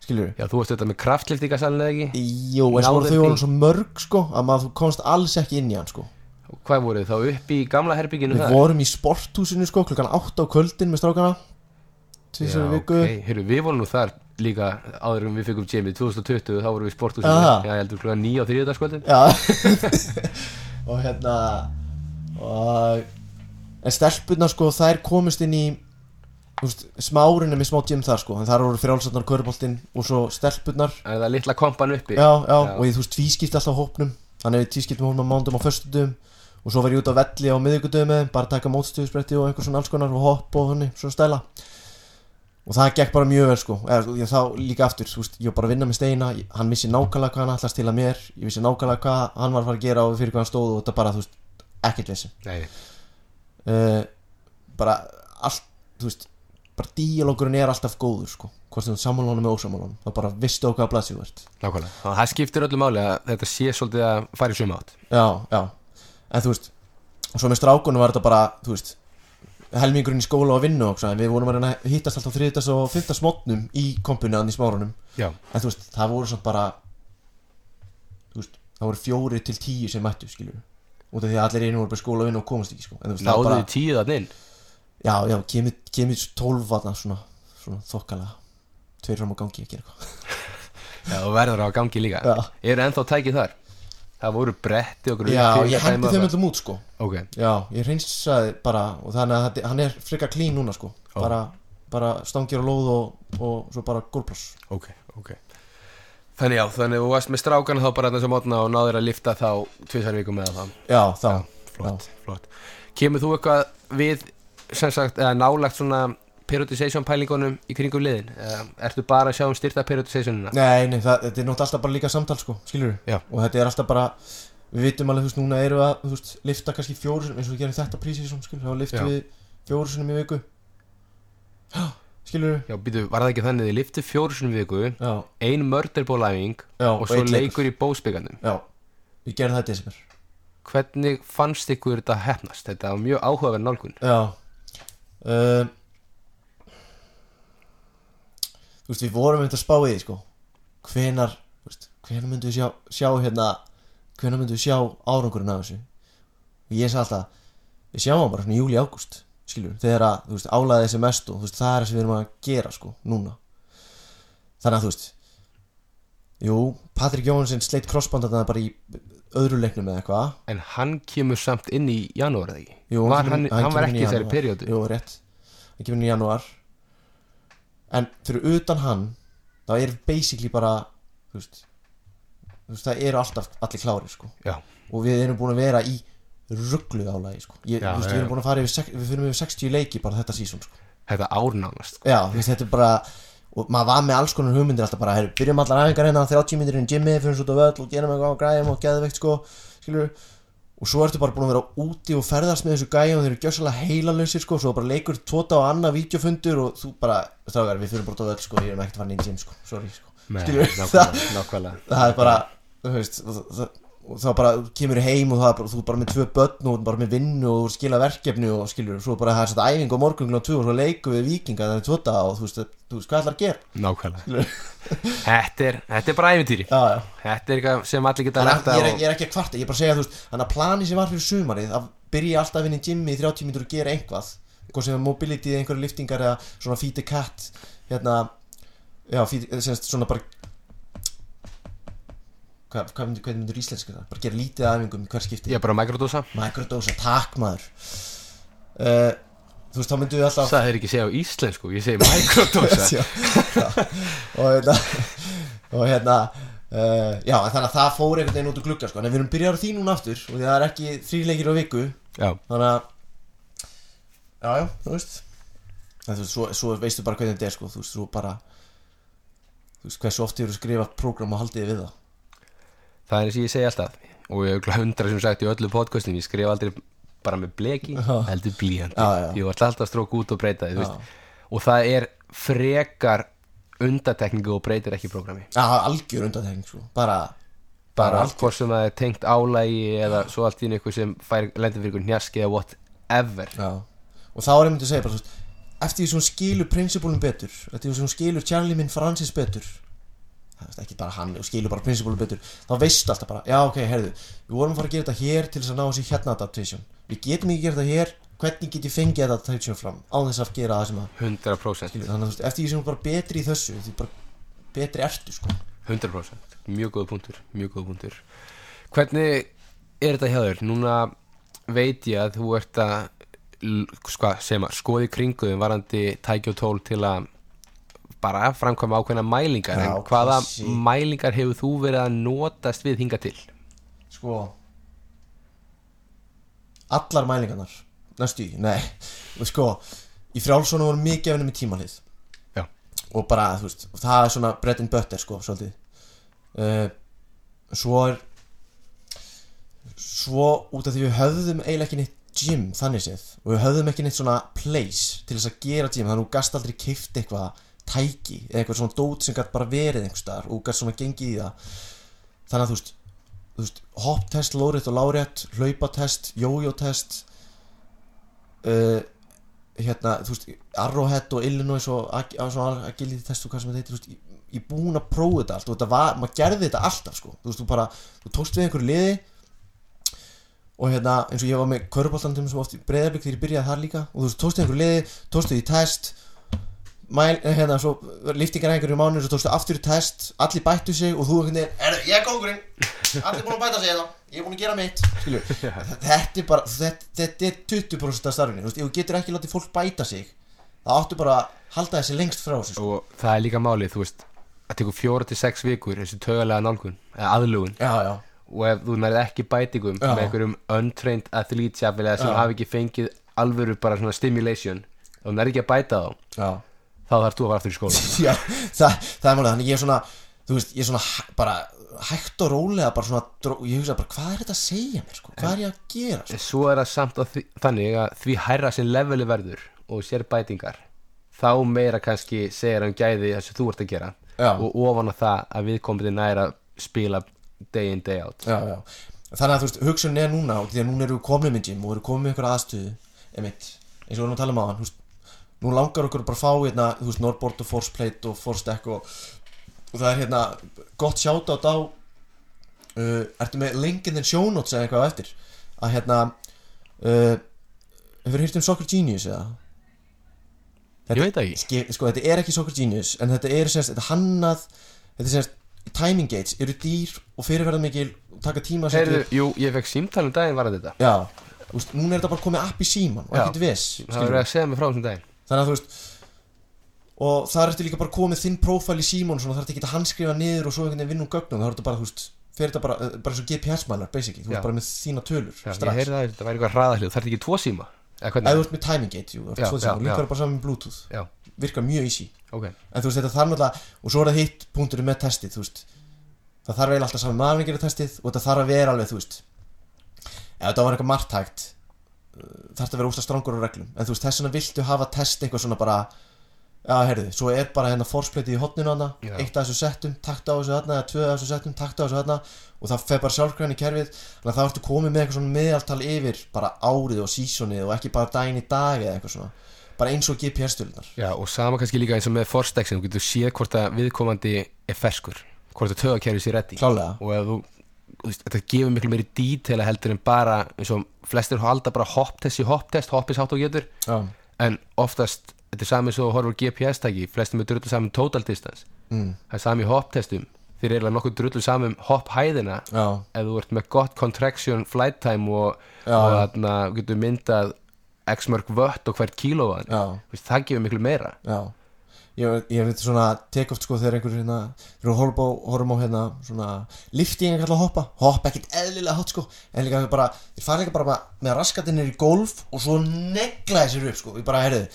Skilur Já, þú varst þetta með kraftliftingasalinn eða ekki? Jú, en svo Náðir þau voru svo mörg sko að maður þú komst alls ekki inn í hann sko. Og Hvað voruð þið þá upp í gamla herbygginu Við vorum í sporthúsinu sko klukkan 8 á kvöldin með strákana. Tvísar viku. ok, Heyrðu, við vorum nú þar líka áður en við fengum Jamie 2020 þá vorum við í sporthúsinu. Já, ég heldur klukkan 9 á þriðjöldaskvöldin Já. (laughs) Og hérna og En stelpunnar sko þær komust inn í veist, Smárinu með smá gym þar sko En þar voru frjálsarnar köruboltinn og svo stelpunnar Er það litla kompan uppi? já, já, og ég þú veist tvískipti alltaf hópnum. Þannig við tvískipti hópnum á mándum á föstudum Og svo var ég út á velli á þeim, Bara taka mótstöðusbretti og einhver svona alls konar Og hopp og þannig, svona stæla Og það gekk bara mjög vel sko. Eða, Þá líka aftur, veist, ég var bara að vinna með steina Hann vissi nákvæmlega hvað hann ætlaði að stila mér Ég vissi nákvæmlega hvað hann var að fara að gera Og fyrir hvað hann stóð og þetta bara, þú veist, ekkert vissi uh, Bara allt, þú veist Bara díalókurinn er alltaf góður sko. Hvort sem sammálunum með ósammálunum Það bara vistu hvaða blaðsíðu þú ert. Nákvæmlega. Að Það skiptir öllu máli að þetta sé svolítið að fara í suma átt. Já, já. En þú veist Og svo með strákunum var þetta bara Þú veist Helmingurinn í skóla og vinnu og við vorum að hittast alltaf þriðtas og fyrtas mótnum Í kompunni hann í smárunum Já, En þú veist, það voru samt bara Þú veist, það voru fjóri til tíu sem mættu, skilur Út af því að allir einu voru bara skóla og vinnu og komast ekki, sko. En veist, náðu þið tíu þann inn? Já, já, kemur, kemur tólf vatna svona, svona þokkalega. Tveir fram á gangi að gera eitthvað. (laughs) Já, og verður á gangi líka. Eru ennþá tækið þar? Það voru bretti og Já, ég hendi þeim öllum út, sko. Ok, Já, ég reynsaði bara Og þannig að hann er frekar klín núna, sko. Ó. bara, bara stangir á lóð og, og svo bara gólpláss ok, ok. Þannig já, þannig þú varst með strákan þá bara þess að mótna og náður að lifta þá tvisar vikum með það. Já, þá. Flott, flott. Kemur þú eitthvað við sem sagt, eða nálagt svona periodization pælingunum í kringum liðin? Eða ertu bara að sjá um styrta periodizationina? Nei, nei, það, þetta er náttúrulega alltaf bara líka samtal, sko Skilur Já. Og þetta er alltaf bara Við vitum alveg, þú veist, núna eru að, þú veist, lifta kannski fjóru sinum, eins og við gerum þetta prísi, skilur, þá liftum við fjóru sinum í viku. (gasps) Já, skilur Já, býtu, var það ekki þannig þið liftu fjóru sinni í viku Já, ein mörderbólæfing og svo einn leikur. í bósbyggandum Já, við gerum það í desember. Hvernig fannst ykkur þetta hefnast? Þetta var mjög áhugaverð nálgun. Já. Um, Þú veist, við vorum einhvern að spá í því, sko. Hvenar, hvenar myndum við sjá, sjá hérna Hvenar myndum við sjá árangurinn af þessu? Og ég sagði alltaf Við sjáum hann bara svona júli ágúst Skilur, þegar að, þú veist, álæði þessi mest Og þú veist, það er það sem við erum að gera, sko, núna. Þannig að, þú veist Jú, Patrik Jóhansson sleitt crossbandarna bara í öðru leiknum eða eitthvað. En hann kemur samt inn í janúar eða ekki? Jú, var kemur hann, inn- hann, var ekki í þessari periodu Jú, rétt. Hann kemur inn í janúar En fyrir utan hann þá er basically bara þú veist, þú veist það eru alltaf allir klárir sko. Já, og við erum búin að vera í rugglu álagi sko. Ég, Já, veist, við erum búin að fara yfir, við fyrir yfir 60 leiki bara þetta sísón sko. Þetta árnánast sko. Já, veist, þetta er bara og maður var með alls konar hugmyndir alltaf bara heyrðu, byrjum allar æfingar hérna 30 myndir inn í gymmi fyrir svo völl og gerum eitthvað á græðum og geðveikt sko. Skilur og svo ertu bara búin að vera úti og ferðast með þessu gæjum og þeir eru gjössalega heilalösir sko svo bara leikur tóta á annað vídeofundur og þú bara, strákar, við fyrir bara út á völl sko ég erum ekkert að fara inn í gym sko, sorry sko. Nei, nákvæmlega, (laughs) nákvæmlega. Það er bara, þú veist og, það, og þá bara kemur heim og það bara, þú er bara með tvö börn og bara með vinnu og skila verkefni og skilur, svo bara það er svona æfing á morgun og tvö og svo leiku við vikinga það er tvota og þú veist, þú veist hvað ætlar að gera? Nákvæmlega. Þetta er, þetta er bara æfintýri já, já. Þetta er eitthvað sem allir geta Þannig lært að ég, ég er ekki að kvarta, ég er bara að segja þú veist Þannig að plani sem var fyrir sumarið að byrja alltaf inn í gymmi í 30 mínútur og gera einhvað Hvað sem er mobility, einhverja liftingar eða svona feed the cat Hérna, já, feed, semst, svona bara Hvað, myndir, hvað myndir íslenska það? Bara gera lítið af æfingum í hver skipti. Ég bara mikrodósa Microdósa, takk maður. Uh, þú veist, þá myndum við alltaf Það er ekki að segja á íslensku, ég segi (laughs) já, og hérna og hérna uh, já, þannig að það fór einhvern veginn út úr glugga sko. en við erum byrjar á því núna aftur og það er ekki þrýleikir á viku Já, þannig að já, já, þú veist. En þú veist, svo, svo veistu bara hvernig þetta er sko. þú veist, þú bara þú veist, hversu oft eru skrifað prógram og haldið við það það er eins og ég segi alltaf og ég hef hundra sem sagt í öllu podcastin ég skrif aldrei bara með bleki heldur blíjandi, ég var alltaf að stróka út og breyta því, þú Já. veist, og það er frekar undatekningu og breytir ekki prógrami algjör undantekning sko. bara, bara algjör. hvort sem það er tengt álægi eða svo allt í einu eitthvað sem lendir fyrir njaski eða whatever já. og þá er myndið að segja bara, eftir því sem hún skilur prinsipólum betur eftir því sem hún skilur Charlie minn Francis betur ekki bara hann og skilur bara prinsipólum betur. Þá veistu alltaf bara, já ok, heyrðu við vorum að fara að gera þetta hér til þess að ná þessi hérna adaptation. Við getum ekki gera þetta hér. Hvernig get ég fengið þetta adaptation fram á þess að gera það sem að 100% skilur, þannig að þú veist, eftir því sem hún bara betri í þessu því bara betri ertu sko. 100% mjög góða punktur, mjög góða punktur. Hvernig er þetta hjá þér? Núna veit ég að þú ert að sko, sem að skoði kringuðum varandi tæki og tól til að bara framkvæma ákveðna mælingar Já, en hvaða klassi. mælingar hefur þú verið að notast við hinga til? sko allar mælingarnar næstu nei sko, í frjálsónu voru mikið efnum í tímalið Já. og bara, þú veist, það er svona bread and butter, sko, svolítið uh, svo er svo út af því við höfðum eiginlega ekki neitt gym þannig séð og við höfðum ekki neitt svona place til þess að gera gym þannig að þú gast aldrei kift eitthvað tæki eða eitthvað svona dót sem gætt bara verið einhvers staðar og gast svona gengið í það. Þannig að þú veist, veist hopptest, lórétt og lárétt hlaupatest, jójótest uh, hérna, þú veist Arrowhead og Illinois og ag agility test og hvað sem þetta heitir, ég, ég búin að prófa þetta allt og þetta var, maður gerði þetta alltaf sko, þú veist, þú bara, þú tókst við einhverju liði og hérna, eins og ég var með köruboltandum sem oft í breyðarblik þegar ég byrjaði þar líka og þú veist, tókstu einhverju liði, tókstu í test hérna, svo liftingar einhverju mánuður, svo tókstu aftur í test allir bættu sig og þú er, ég er kongurinn, allir búin að bæta sig hérna. Ég er búin að gera mitt, (laughs) þetta er bara, þetta, þetta er 20% af starfinu, þú veist, ef þú getur ekki látið fólk bæta sig þá áttu bara að halda þessi lengst frá þessu, sko. og það er líka málið, þú veist að tekur fjóra til sex vikur þessi tögalega nálgun, eða aðlugun já, já, og ef þú nærið ekki bætingum Já. með einhverjum untrained athlete sem hafi ekki fengið alvöru bara svona stimulation og þú nærið ekki að bæta þá. Já þá þarf þú að fara aftur í skóla (laughs) Já, það, það er málið, þannig ég er svona þú veist, ég er svona hæ- bara hægt og rólega bara svona, dró, ég hugsa bara hvað er þetta að segja mér, sko, hvað er ég að gera sko? svo er það samt að því, þannig að því hærra sem leveli verður og sér bætingar þá meira kannski segir hann gæði það sem þú ert að gera Já. og ofan á það að viðkomandi næra spila day in day out já, já, þannig að þú veist, hugsunin er núna og því að núna eru við komin með gym og eru komin með einhverja aðstöðu emitt, eins og við erum að tala um á hann nú langar okkur bara að fá hérna, þú veist, Norboard og Force Plate og Force Deck og, og það er hérna gott sjátt á uh, ertu með link in the show notes eða eitthvað eftir? Að hérna uh, hefur hýrt um Soccer Genius eða? ég veit ekki. Ske, sko, þetta er ekki Soccer Genius en þetta er semst, þetta er hannað þetta er semst, timing gates eru dýr og fyrirverða mikil taka tíma Heyrðu, jú, ég fekk símtalum daginn var þetta. Já, þú veist, núna er þetta bara komið app í síman og ekkert viss það var að segja mig frá þessum daginn Þannig að þú veist Og það er eftir líka bara komið þinn prófæl í síman Svona það er ekki að handskrifa niður og svo einhvern veginn vinna úr gögnum. Það er þetta bara, þú veist, fer þetta bara, eh, bara svo GPS-mælar, basically. Þú veist bara með þína tölur, Já, ég strax. heyrði það, þetta væri eitthvað hraðahlið, það er ekki tvo síma? Eða þú ert með timing gate, jú, Já, síma Líka já. er bara saman með bluetooth. Já, Virkar mjög easy. Ok. En þú veist, þetta þarf náttúrulega Og svo er það hitt punkturinn með testið, veist. Það þarf eiginlega alltaf saman maðurinn að gera testið Og þetta þarf að vera alveg, þú veist. Ef þetta var eitthvað margtækt þarf þetta að vera úrst strangur á reglum. En þú veist, þess vegna viltu hafa test eitthvað svona bara Já, heyrðu, svo er bara hérna forspleitið í hotninu hana Já. Eitt af þessu settum, takt á þessu hana Eða tvö af þessu settum, takt á þessu hana Og það fer bara sjálfgræn í kerfið. Þannig að það ertu komið með eitthvað svona meðaltal yfir Bara árið og sísonið og ekki bara daginn í dag Eða eitthvað svona. Bara eins og GPS-tölunar Já, og sama kannski líka eins og með Forstex þú getur séð hvort að viðkomandi er ferskur hvort að tögakerfi sér reddi Klálega. Og ef þú veist, þetta gefur miklu meiri dítela heldur en bara eins og flestir halda bara hopptest í hopptest hoppis hátt og getur. Já, en oftast, þetta er sami svo horfur GPS-tæki, flestir með drullu saman total distance. Mm, það er sami hopptestum þeir eru nokkuð drullu saman hopphæðina já, ef þú ert með gott contraction flight time og, og þarna getur myndað x mörg vött og hvert kílóan það gefur miklu meira. Já Ég, ég veit svona, tek oft sko þegar einhver hérna, við horfum á, horfum á hérna svona lifting að kalla að hoppa. Hoppa ekkert eðlilega hátt sko. En líka bara, þeir fara líka bara með raskatinn í golf og svo negla þessir upp sko, ég bara, heyrðu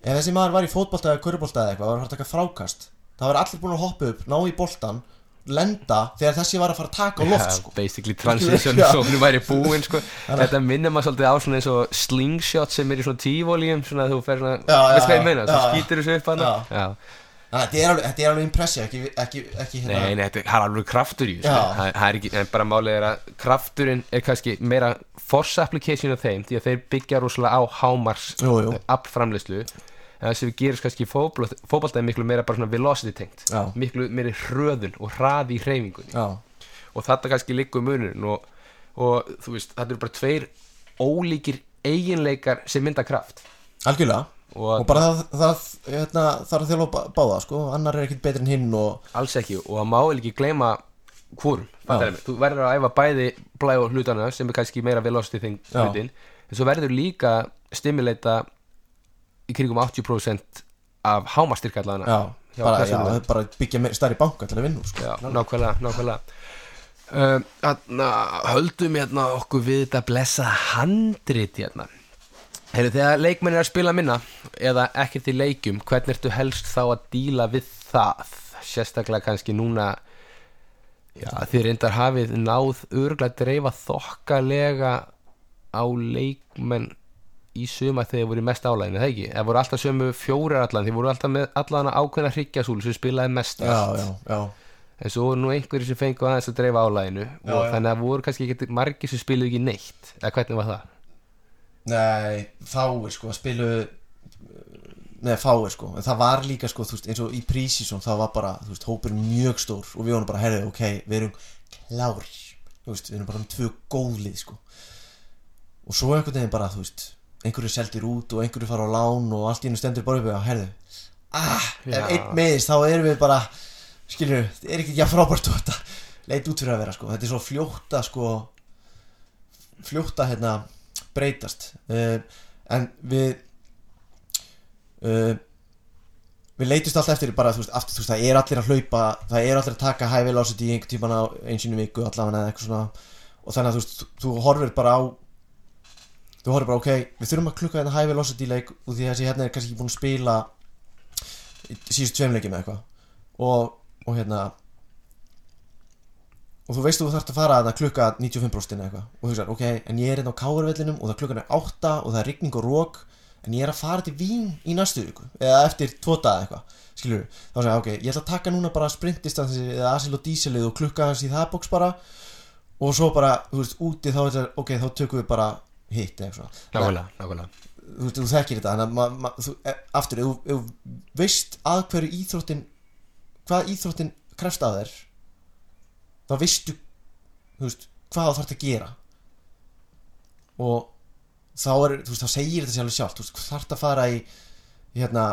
ef þessi maður var í fótbolta eða körubólta eða eitthvað var að taka frákast, það var allir búin að hoppa upp ná í boltan, lenda þegar þessi var að fara að taka á loft Ja, sko. basically transition svo hún væri búin sko. (laughs) þetta minnir maður svolítið á svona eins og slingshot sem er í svona tífólíum svona að þú fer svona, veist hvað ég meina, þú skýtur þessu upp að þetta er alveg, alveg impressi ekki, ekki, ekki hérna Nei, nei, þetta er- það alveg kraftur í það það er ekki, en bara málið er að krafturinn er kannski meira force application af þeim því að þeir byggja rosalega á hámars aflframleyslu en það sem við gerist kannski í er miklu meira bara svona velocity tengt. Já. miklu meiri hröðun og hraði í hreyfingunni. Já, og þetta kannski liggur munurinn og, og þú veist, þetta eru bara tveir ólíkir eiginleikar sem mynda kraft. Algjörlega. Og, og bara það, það, hérna, það er að þjálfa bá- báða sko, annar er ekkert betri en hinn og alls ekki. Og það má ekki gleyma mig, þú verður að æfa bæði blæ og hlutana sem er kannski meira velocity Já. hlutin, en svo verður líka stimuleita í kringum 80% af Já, bara, já, bara byggja stærri banka til að vinna sko. Já, nákvæmlega, nákvæmlega um, Þarna höldum hérna okkur við þetta blessa handrit hérna Heyrðu, þegar leikmenn er að spila minna eða ekkert í leikjum, hvernig ertu helst þá að díla við það? Sérstaklega kannski núna já, þið reyndar hafið náð örglega að dreifa þokkalega á leikmenn í suma þegar þið voru mest álæginu, það ekki? Það voru alltaf sömu fjórar allan, þið voru alltaf með allan ákveðna hryggjasúlu sem spilaði mest já, já, já, en svo voru nú einhverjir sem fengu aðeins að dreifa álæginu og þannig að voru kannski ekki margir sem spiluðu ekki neitt. Eða hvernig var það? nei, fáir sko, spilu nei, fáir sko, en það var líka sko, veist, eins og í prísísson það var bara, veist, hópur mjög stór og við vorum bara, herrið, ok, við erum klári, veist, við erum bara um tvö góðlið sko. Og svo einhvern veginn bara, þú veist einhverju seldir út og einhverju fara á lán og allt í einu stendur bara upp og herðu ah, ef Já. einn meðist þá erum við bara skilur, þetta er ekki ekki að frábært og þetta leit út fyrir að vera sko. Þetta er svo fljóta sko fljóta hérna breytast. Uh, en við uh, við leitist alltaf eftir bara, þú veist, aftur, þú veist, það er allir að hlaupa það er allir að taka high velocity í einhvern tíman á einsinu viku allavega eða eitthvað svona. Og þannig að þú veist, þú horfir bara á þú horfir bara, ok, við þurfum að klukka þetta high velocity leik og því þessi hérna er kannski ekki búin að spila í síðustu tveim leikjum eða eitthvað. Og, og hérna og þú veist þú þarft að fara að klukka 95% eða eitthvað. Og þú veist, ok, en ég er hérna á káarvellinum og það klukkan er 8 og það er rigning og rók en ég er að fara til Vín í næstu viku eða eftir tvo daga eitthvað skilur þá segja, ok, ég ætla að taka núna bara sprintdistansi eða asil og dísilið og klukka hans í það box bara. Og svo bara, þú veist, úti þá ok, þá tökum við bara hitt eða eitthvað Nákvæmlega, nákvæmlega. Þú, þú þekkir þetta þannig að ma, þú, e, aftur, ef þú- veist að hverju íþróttin hvað íþróttin krefst að þér þá veistu veist, hvað þú þarft að gera. Og þá er, þú veist, þá segir þetta sér alveg sjálft þú veist, þarft að fara í hérna,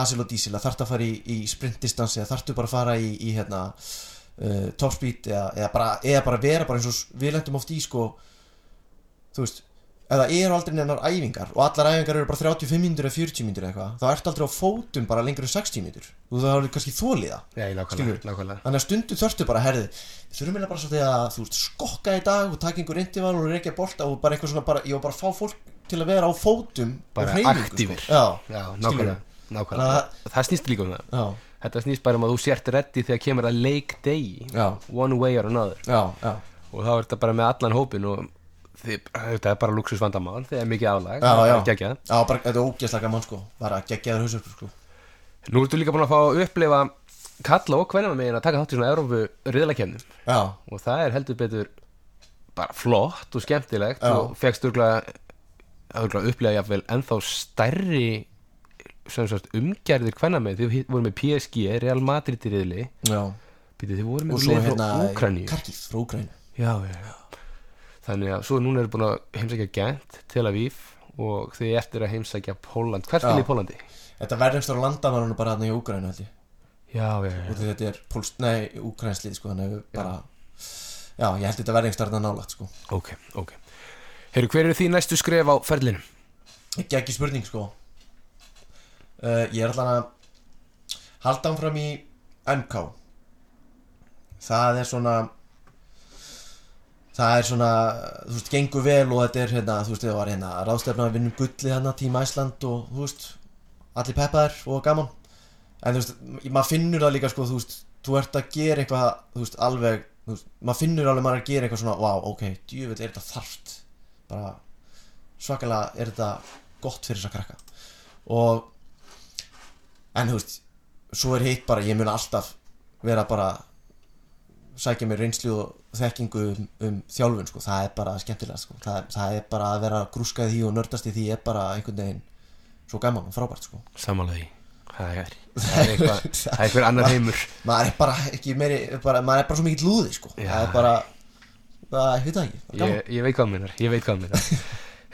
asil og dísil þarft að fara í, í sprintdistansi eða þarftu bara að fara í, í hérna uh, topspeed eða, eða, bara, eða bara vera bara eins og við lendum oft í sko þú veist eða eru aldrei neinar æfingar og allar æfingar eru bara 35 mínútur eða 40 mínútur eða eitthvað þá ertu aldrei á fótum bara lengur en 60 mínútur. Og það er kannski þóliða Já, nákvæmlega, Skilurðu? nákvæmlega. Þannig að stundu þörftu bara herði við þurfum eiginlega bara svolítið að þú veist skokka í dag og taka einhver interval og reykja bolta og bara eitthvað svona bara ég var bara að fá fólk til að vera á fótum Bara sko. já, Já, Skilurðu? nákvæmlega, nákvæmlega. Þannig Það snýst líka um það. Já, Þetta snýst bara um að þú sért reddi þegar kemur að leik degi One way or another. Já, já, Og þá er þetta bara með allan hópin og þetta er bara luxusvandamál þegar er mikið álag Já, já. Geggjað. þetta er ógeðslega gaman sko. Bara geggjaður hausur sko. Nú ertu líka búin að fá að upplifa kalla og hvernig megin að taka þátt í svona Európu riðlakefnum já, og það er heldur betur bara flott og skemmtilegt Já. og fegst örgulega upplega jafnvel ennþá stærri sagt umgerðir hvenna með þið voru með PSG, Real Madrid í riðli. Og svo hérna Karkið frá Úkraníu já, já, já. Þannig að svo núna eru búin að heimsækja Gent, Tel Aviv og þið eftir að heimsækja Póland hvert Já. spil í Pólandi? þetta verðumst á landamærunum bara hérna í Úkraníu held ég Já, já, já, því þetta er pólst, nei, úkrænslið sko, þannig að bara já, ég held þetta verði einhver starna nálægt sko. ok, ok Heyrðu, hver eru því næstu skref á ferlinu? ekki ekki spurning sko uh, ég er allan að halda hann fram í MK það er svona það er svona þú veist, gengur vel og þetta er hérna, þú veist, það var hérna ráðstefna að vinnum gulli hérna tíma Æsland og þú veist, allir peppaðir og gaman. En þú veist, maður finnur það líka sko, þú veist, þú ert að gera eitthvað þú veist, alveg, þú veist, maður finnur alveg maður að gera eitthvað svona, wow, ok, djúvill er þetta þarft. Bara svakalega er þetta gott fyrir þess að krakka. Og en þú veist svo er hitt bara, ég mun alltaf vera bara sækja mér reynslu og þekkingu um, um þjálfun sko, það er bara skemmtilega sko. það, það er bara að vera grúskað í því og nördast í því er bara einhvern veginn svo gaman og frábært sko. Samanlega því. Það er, (laughs) það er eitthvað Það er eitthvað annar heimur. maður er bara ekki meiri bara, maður er bara svo mikill lúði sko. Það er bara, það, það ekki ég, ég veit hvað minnar Ég veit hvað minnar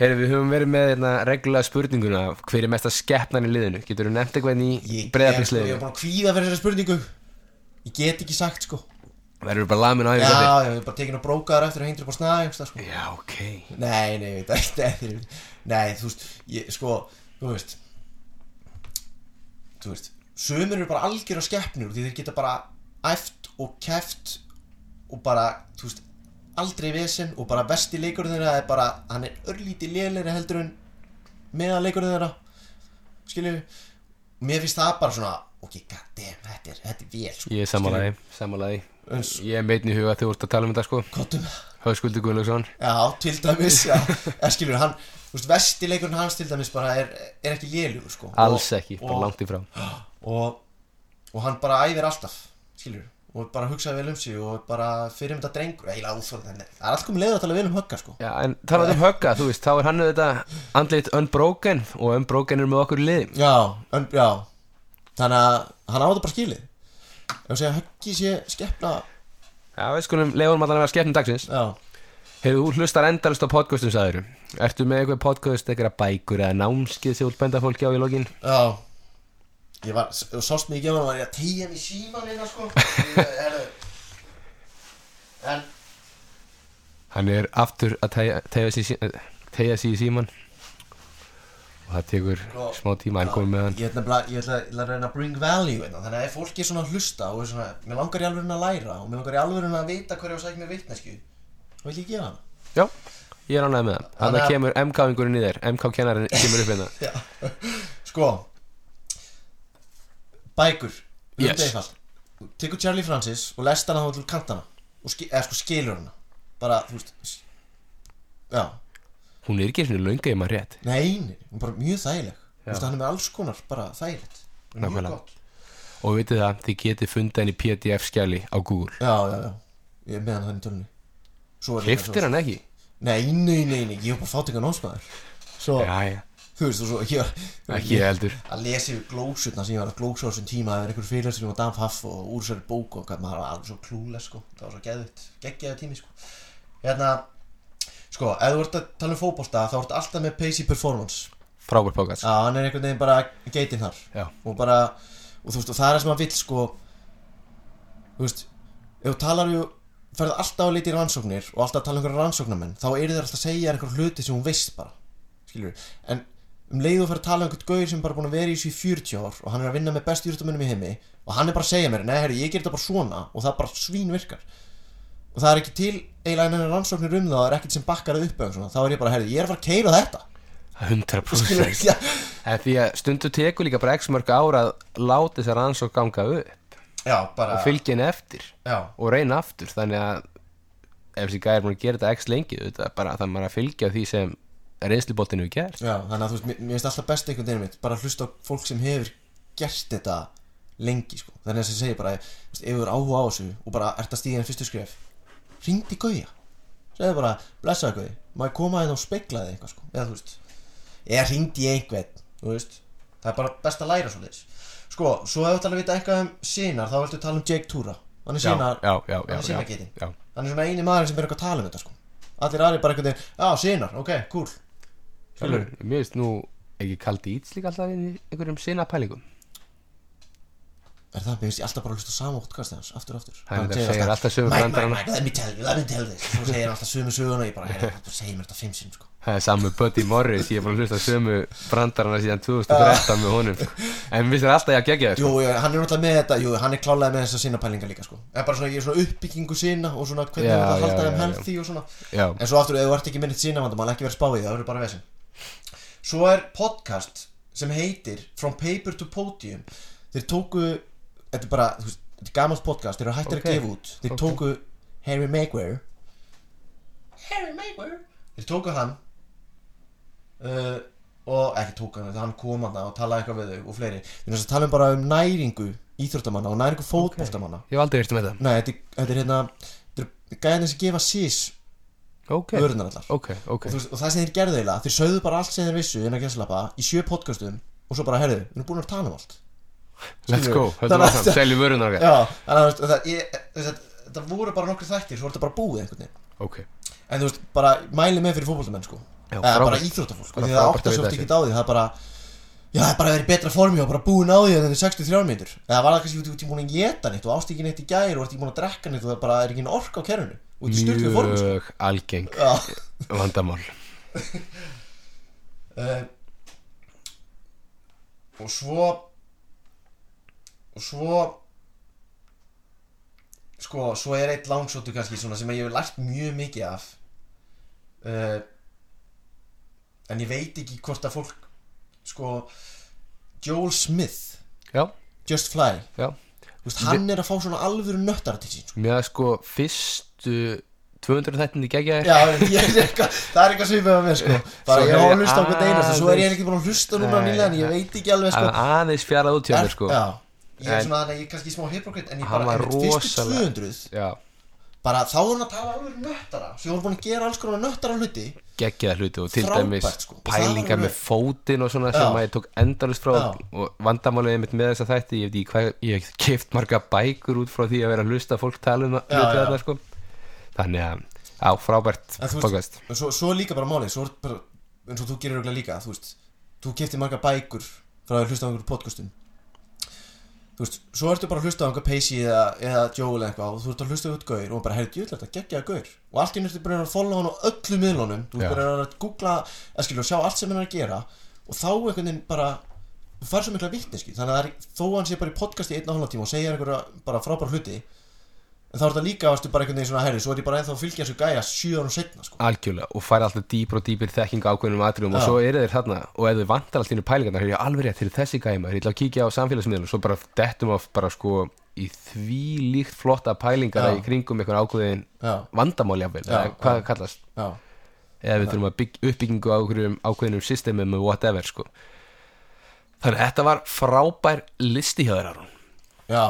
Herri, við höfum verið með hérna, reglulega spurninguna Hver er mesta skeppnan í liðinu? Getur þú nefnt eitthvað í ég, ég, er bara að kvíða fyrir þessari spurningu. Ég get ekki sagt sko Verður bara lamin á já, því já, ég er bara tekin að brókaðar eftir og hengtur upp á snæg sko. Já, ok. Nei, nei, ég veit ekki (laughs) nei, þú veist, ég, sko Þú veist Þú veist, sömur eru bara algjör á skeppnur Því þeir geta bara æft og keft Og bara, þú veist Aldrei vesen og bara vesti leikurinn þeirra er bara, hann er örlítið lélegri heldur en meðan leikurinn þeirra skilju mér finnst það bara svona ok, goddamn, þetta er, þetta er vel sko, Ég er sammálaði, sammálaði Eins- Ég meitn í huga þegar þú ert að tala um þetta sko. Kottum, Höskuldur Gunnlaugsson já, til dæmis já, eða skilju, hann, þú veist, vesti leikurinn hans til dæmis bara er, er ekki lélugur sko. Alls Og- ekki, bara og- langt í frá. Og, og hann bara æfir alltaf skilur, og bara hugsaði vel um sig og bara fyrir um þetta drengur. Eiginlega úþórð, það er allt komið leið að tala vel um högga sko. Já, en talað um högga, þú veist, þá er hann þetta andlit unbroken og unbroken er með okkur í liði já, ön, já. Þannig að hann á þetta bara skilið ef að segja höggi sé skeppna Já, við skulum leiðum allan að vera skeppnum dagsins. Já, Hefur þú hlustar endalist á podcastum, sagður Ertu með eitthvað podcast, eitthvað bækur eða námskið sem þú vilt benda fólki á í lokin? já. Ég var, og sást mig ekki á hann var ég að tegja mig síman hérna sko. Ég- (laughs) heyrðu. en Hann er aftur að tegja sig í síman og það tekur Sko, smá tíma hann komið með hann ég ætla, ég, ætla, ég ætla að reyna að bring value hérna. þannig að ef fólk er svona að hlusta og er svona, mér langar í alveg að læra og mér langar í alveg að vita hverju að sækja mér vitnesku þá vil ég gera hana Já, ég er ánægð með það Þannig að að- kemur MK-ingurinn í þér MK-kennarinn kemur upp hérna (laughs) Já. sko bækur Yes. yes. tekur Charlie Francis og lest þá til kantana og sko skilur hana bara, þú veist já, Hún er ekki svona lönga í maður rétt. Nei, nei, hún er bara mjög þægileg. Veist, hann er með alls konar bara þægilegt. Mjög Nákvæmlega. gott. Og vitið það, þið getið fundið henni pdf skjali á Google. Já, já, já, ég er með hann þannig tölunni svo- hann ekki? nei, nei, nei, nei, ég er bara fátinga námsmaður. Svo, Já, já, þú veist, og svo ég var ekki ég heldur. Að lesa yfir glósutna sem ég var að glósa á þessum tíma það er einhver fyrirlestur um Dan Pfaff og úr sér bók og hvað, maður var alveg svo klúles sko. það var svo geðvitt, geggjaði tími sko. hérna, sko, ef þú ert að tala um fótbolta þá ertu alltaf með pace í performance. Frábær podcast já, hann er einhvern veginn bara geitinn þar. Já. og bara, og þú veist, og það er það sem hann vill sko, þú veist ef þú talar ju ferð alltaf að leita í rannsóknir og alltaf að tala um einhverja rannsóknarmenn þá eru þeir alltaf að segja einhverja hluti sem hún veist bara. Skilur en um leið og fer að tala um einhvern gauður sem er bara búin að vera í þessu í 40 ár og hann er að vinna með bestu júrtumennum í heimi og hann er bara að segja mér, nei herri, ég ger þetta bara svona og það bara svín virkar og það er ekki til eiginlega einhverja rannsóknir um það og það er ekkert sem bakkar það upp eða svona. þá er ég bara, herri, ég er að fara að keira þetta. 100% skilur, já, En því að stundu tekur líka bara x mörg ára að láta þessar rannsók ganga upp. Já, bara og fylgja henni eftir. Já, og reyna aftur. Þannig að ef þessi gæði er búin að gera þetta x lengi þetta er bara það maður að fylgja því sem reynsluboltinu er gert. Já, þannig að þú veist, mér, mér finnst alltaf best einhvern veginn mitt bara að hlusta á fólk sem hefur gert þetta lengi, sko. Þannig að þess að segja bara, ef þú er áhuga á þessu og bara ert að stíða en fyrstu skref hringdi gauja. Segðu bara, blessaði gauði, má ég koma að það og spegla þig eitthvað, sko, eða þú veist eða hringdi í einhvern, þú veist. Það er bara best að læra svo þess sko, svo ef þú tala að vita eitthvað um sínar þá viltu tala um Jake Tura. Hann er sínar, já, já, hann er já, sínargeitin já. hann er svona eini maður sem er eitthvað að tala um þetta, sko. Allir aðrir bara veginn, já, sínar, ok, cool. Sjálfur, mér finnst nú ekki kaldi íts líka alltaf einhverjum sinna pælingum Er það, mér finnst ég alltaf bara að hlusta sama podcast hans Aftur og aftur Hann þetta, segir alltaf sömu Mike, Mike, brandarana. Let me tell you, let me tell this Svo segir hann alltaf sömu söguna Ég bara, það segir mér þetta fimm sinn sko. Það er samu Buddy Morris, ég er búin að hlusta sömu brandarana síðan 2013 með honum sko. En við erum alltaf ég að gegja það Jú, sko. jú, hann er náttúrulega með þetta Jú, hann er klálega með þessa sinna pælinga líka sko. En bara svona, ég er svona uppbyggingu sinna Og svona hvernig Já, það halda þeim healthy og svona Já, En svo aftur, ef þú sína bara Þeir tóku, þetta er bara þú veist, Þetta er gamalt podcast, þeir eru hættir Ok. að gefa út. Þeir Ok. tóku Harry Maguire. Harry Maguire? Þeir tóku hann uh, Og ekki tóku hann, hann kom hann og talaði eitthvað við þau og fleiri. Þeir að tala um bara um næringu íþróttamanna og næringu fótboltamanna. Ég hef aldrei hýrt um þetta. Nei, þetta, er- þetta er hérna Þetta er gæðin sem gefa sís Ok, vörunar allar. Ok, ok. Og, og það sem þeir gerðu eiginlega, þeir sögðu bara allt sem þeir vissu í sjö podcastum og svo bara, herðu, við erum búin að tala um allt Let's go, höldum Þannig að- áfram, seljum vörunar það, það voru bara nokkri þættir, svo er þetta bara búið einhvern veginn. Ok, En þú veist, bara mæli með fyrir fótboltamenn sko. Já, Eða bara íþróttafólk Því það frábært átta að svo vita ekki á því, það er bara Já, það er bara verið betra formi og bara búin á því en þetta er 63 mínútur. Eða var það kannski út í búin að geta neitt og ást ekki neitt í gær og ert ekki búin að drekka neitt og það bara er ekki ork á kerfinu. Og þetta styrklu formi sko. Mjög algeng vandamál. Uh, (laughs) og svo og svo sko, svo er eitt langsóttu kannski svona sem ég hef lært mjög mikið af. Uh, en ég veit ekki hvort að fólk sko Joel Smith, Já, Just Fly veist, hann er að fá svona alvöru nöttara til sín sko. Mér að sko fyrstu 200 þættin í gegja er það er eitthvað svipað með mér sko. Bara ég ég að hlusta á hvern einast og svo er ég ekki búin að hlusta núna Nei, nýlega en ég veit ekki alveg sko. Aðeins fjarað út hjá mér sko. Já, ég er En- svona þannig að ég er kannski smá hypocrite en ég bara, einmitt, fyrstu rosalega- 200 Já, bara þá er hann að tala alveg nöttara svo ég voru búin að gera alls konar nöttara hluti geggjaða hluti og til dæmis sko. Alveg- með fótinn og svona Já. sem að ég tók endalust frá Já. og vandamálið mitt með þessa þætti ég hvað, ég hef keift marga bækur út frá því að vera að hlusta fólk tala um hluti sko þannig að, á, frábært En veist- en svo, svo er líka bara málið er eins og þú gerir auðvitað líka þú þú keftir marga bækur frá að hlusta á einhverjum podcastum þú veist, svo ertu bara að hlusta á einhver Pacey eða, eða Joel eitthvað og þú ert að hlusta út gaur og bara, heyrðu, djúlega, þetta geggjaða gaur. Og allt í nýttu bara að followa hann á öllum miðlunum. Þú bara að googla, að skilja og sjá allt sem hann er að gera og þá einhvern veginn bara fær svo mikla vittneski þannig að er, þó hann sé bara í podcast í einn og halva tíma og segja einhverja bara frábæra hluti en þá er þetta líka, varstu bara einhvern veginn svona, heyrðu, svo er ég bara ennþá að fylgja þessu gæja sjö árum setna, sko. Algjörlega og færi alltaf dýpr og dýpr þekking á ákveðnum atriðum og svo eru þeir þarna og ef þau vantar alltaf inn í pælingarnar er ég alveg rétt til þessi gæma, ég ætla að kíkja á samfélagsmiðlum og svo bara dettum af bara sko í því líkt flotta pælingar í kringum einhvern ákveðin Já, vandamál jafnvel, Já, eða hvað kallast. Já, eða við þurfum að bygg, uppbyggingu á ákveðinum, ákveðinum systemum og whatever sko. Þannig að þetta var frábær listi hjá þér Aron. Já,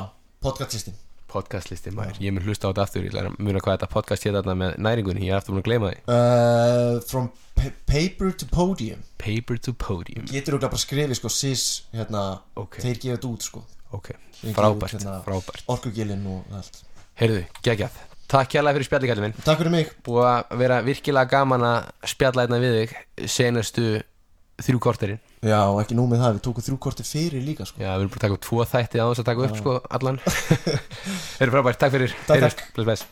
podcastistin podcastlisti maður, ég mun hlusta á þetta aftur ég ætla að muna hvað þetta podcast hér þarna með næringunni ég er aftur búin að gleyma því. Uh, From pa paper to podium. Paper to podium. Getur þú bara skrifið sko sis hérna, Ok. Þeir gefa þetta út sko. Ok, Ég frábært, hérna, frábært. Orkugilin og allt. Heyrðu, geggjað, takk hérlega fyrir spjallikallin minn. Takk fyrir mig. Búið að vera virkilega gaman að spjalla hérna við þig senastu þrjú korterinn Já, ekki nú með það, við tókum þrjú korti fyrir líka sko. Já, við erum bara að taka upp tvo þætti á þess að taka upp sko allan. (laughs) Heyrðu frábært, takk fyrir. Takk, bless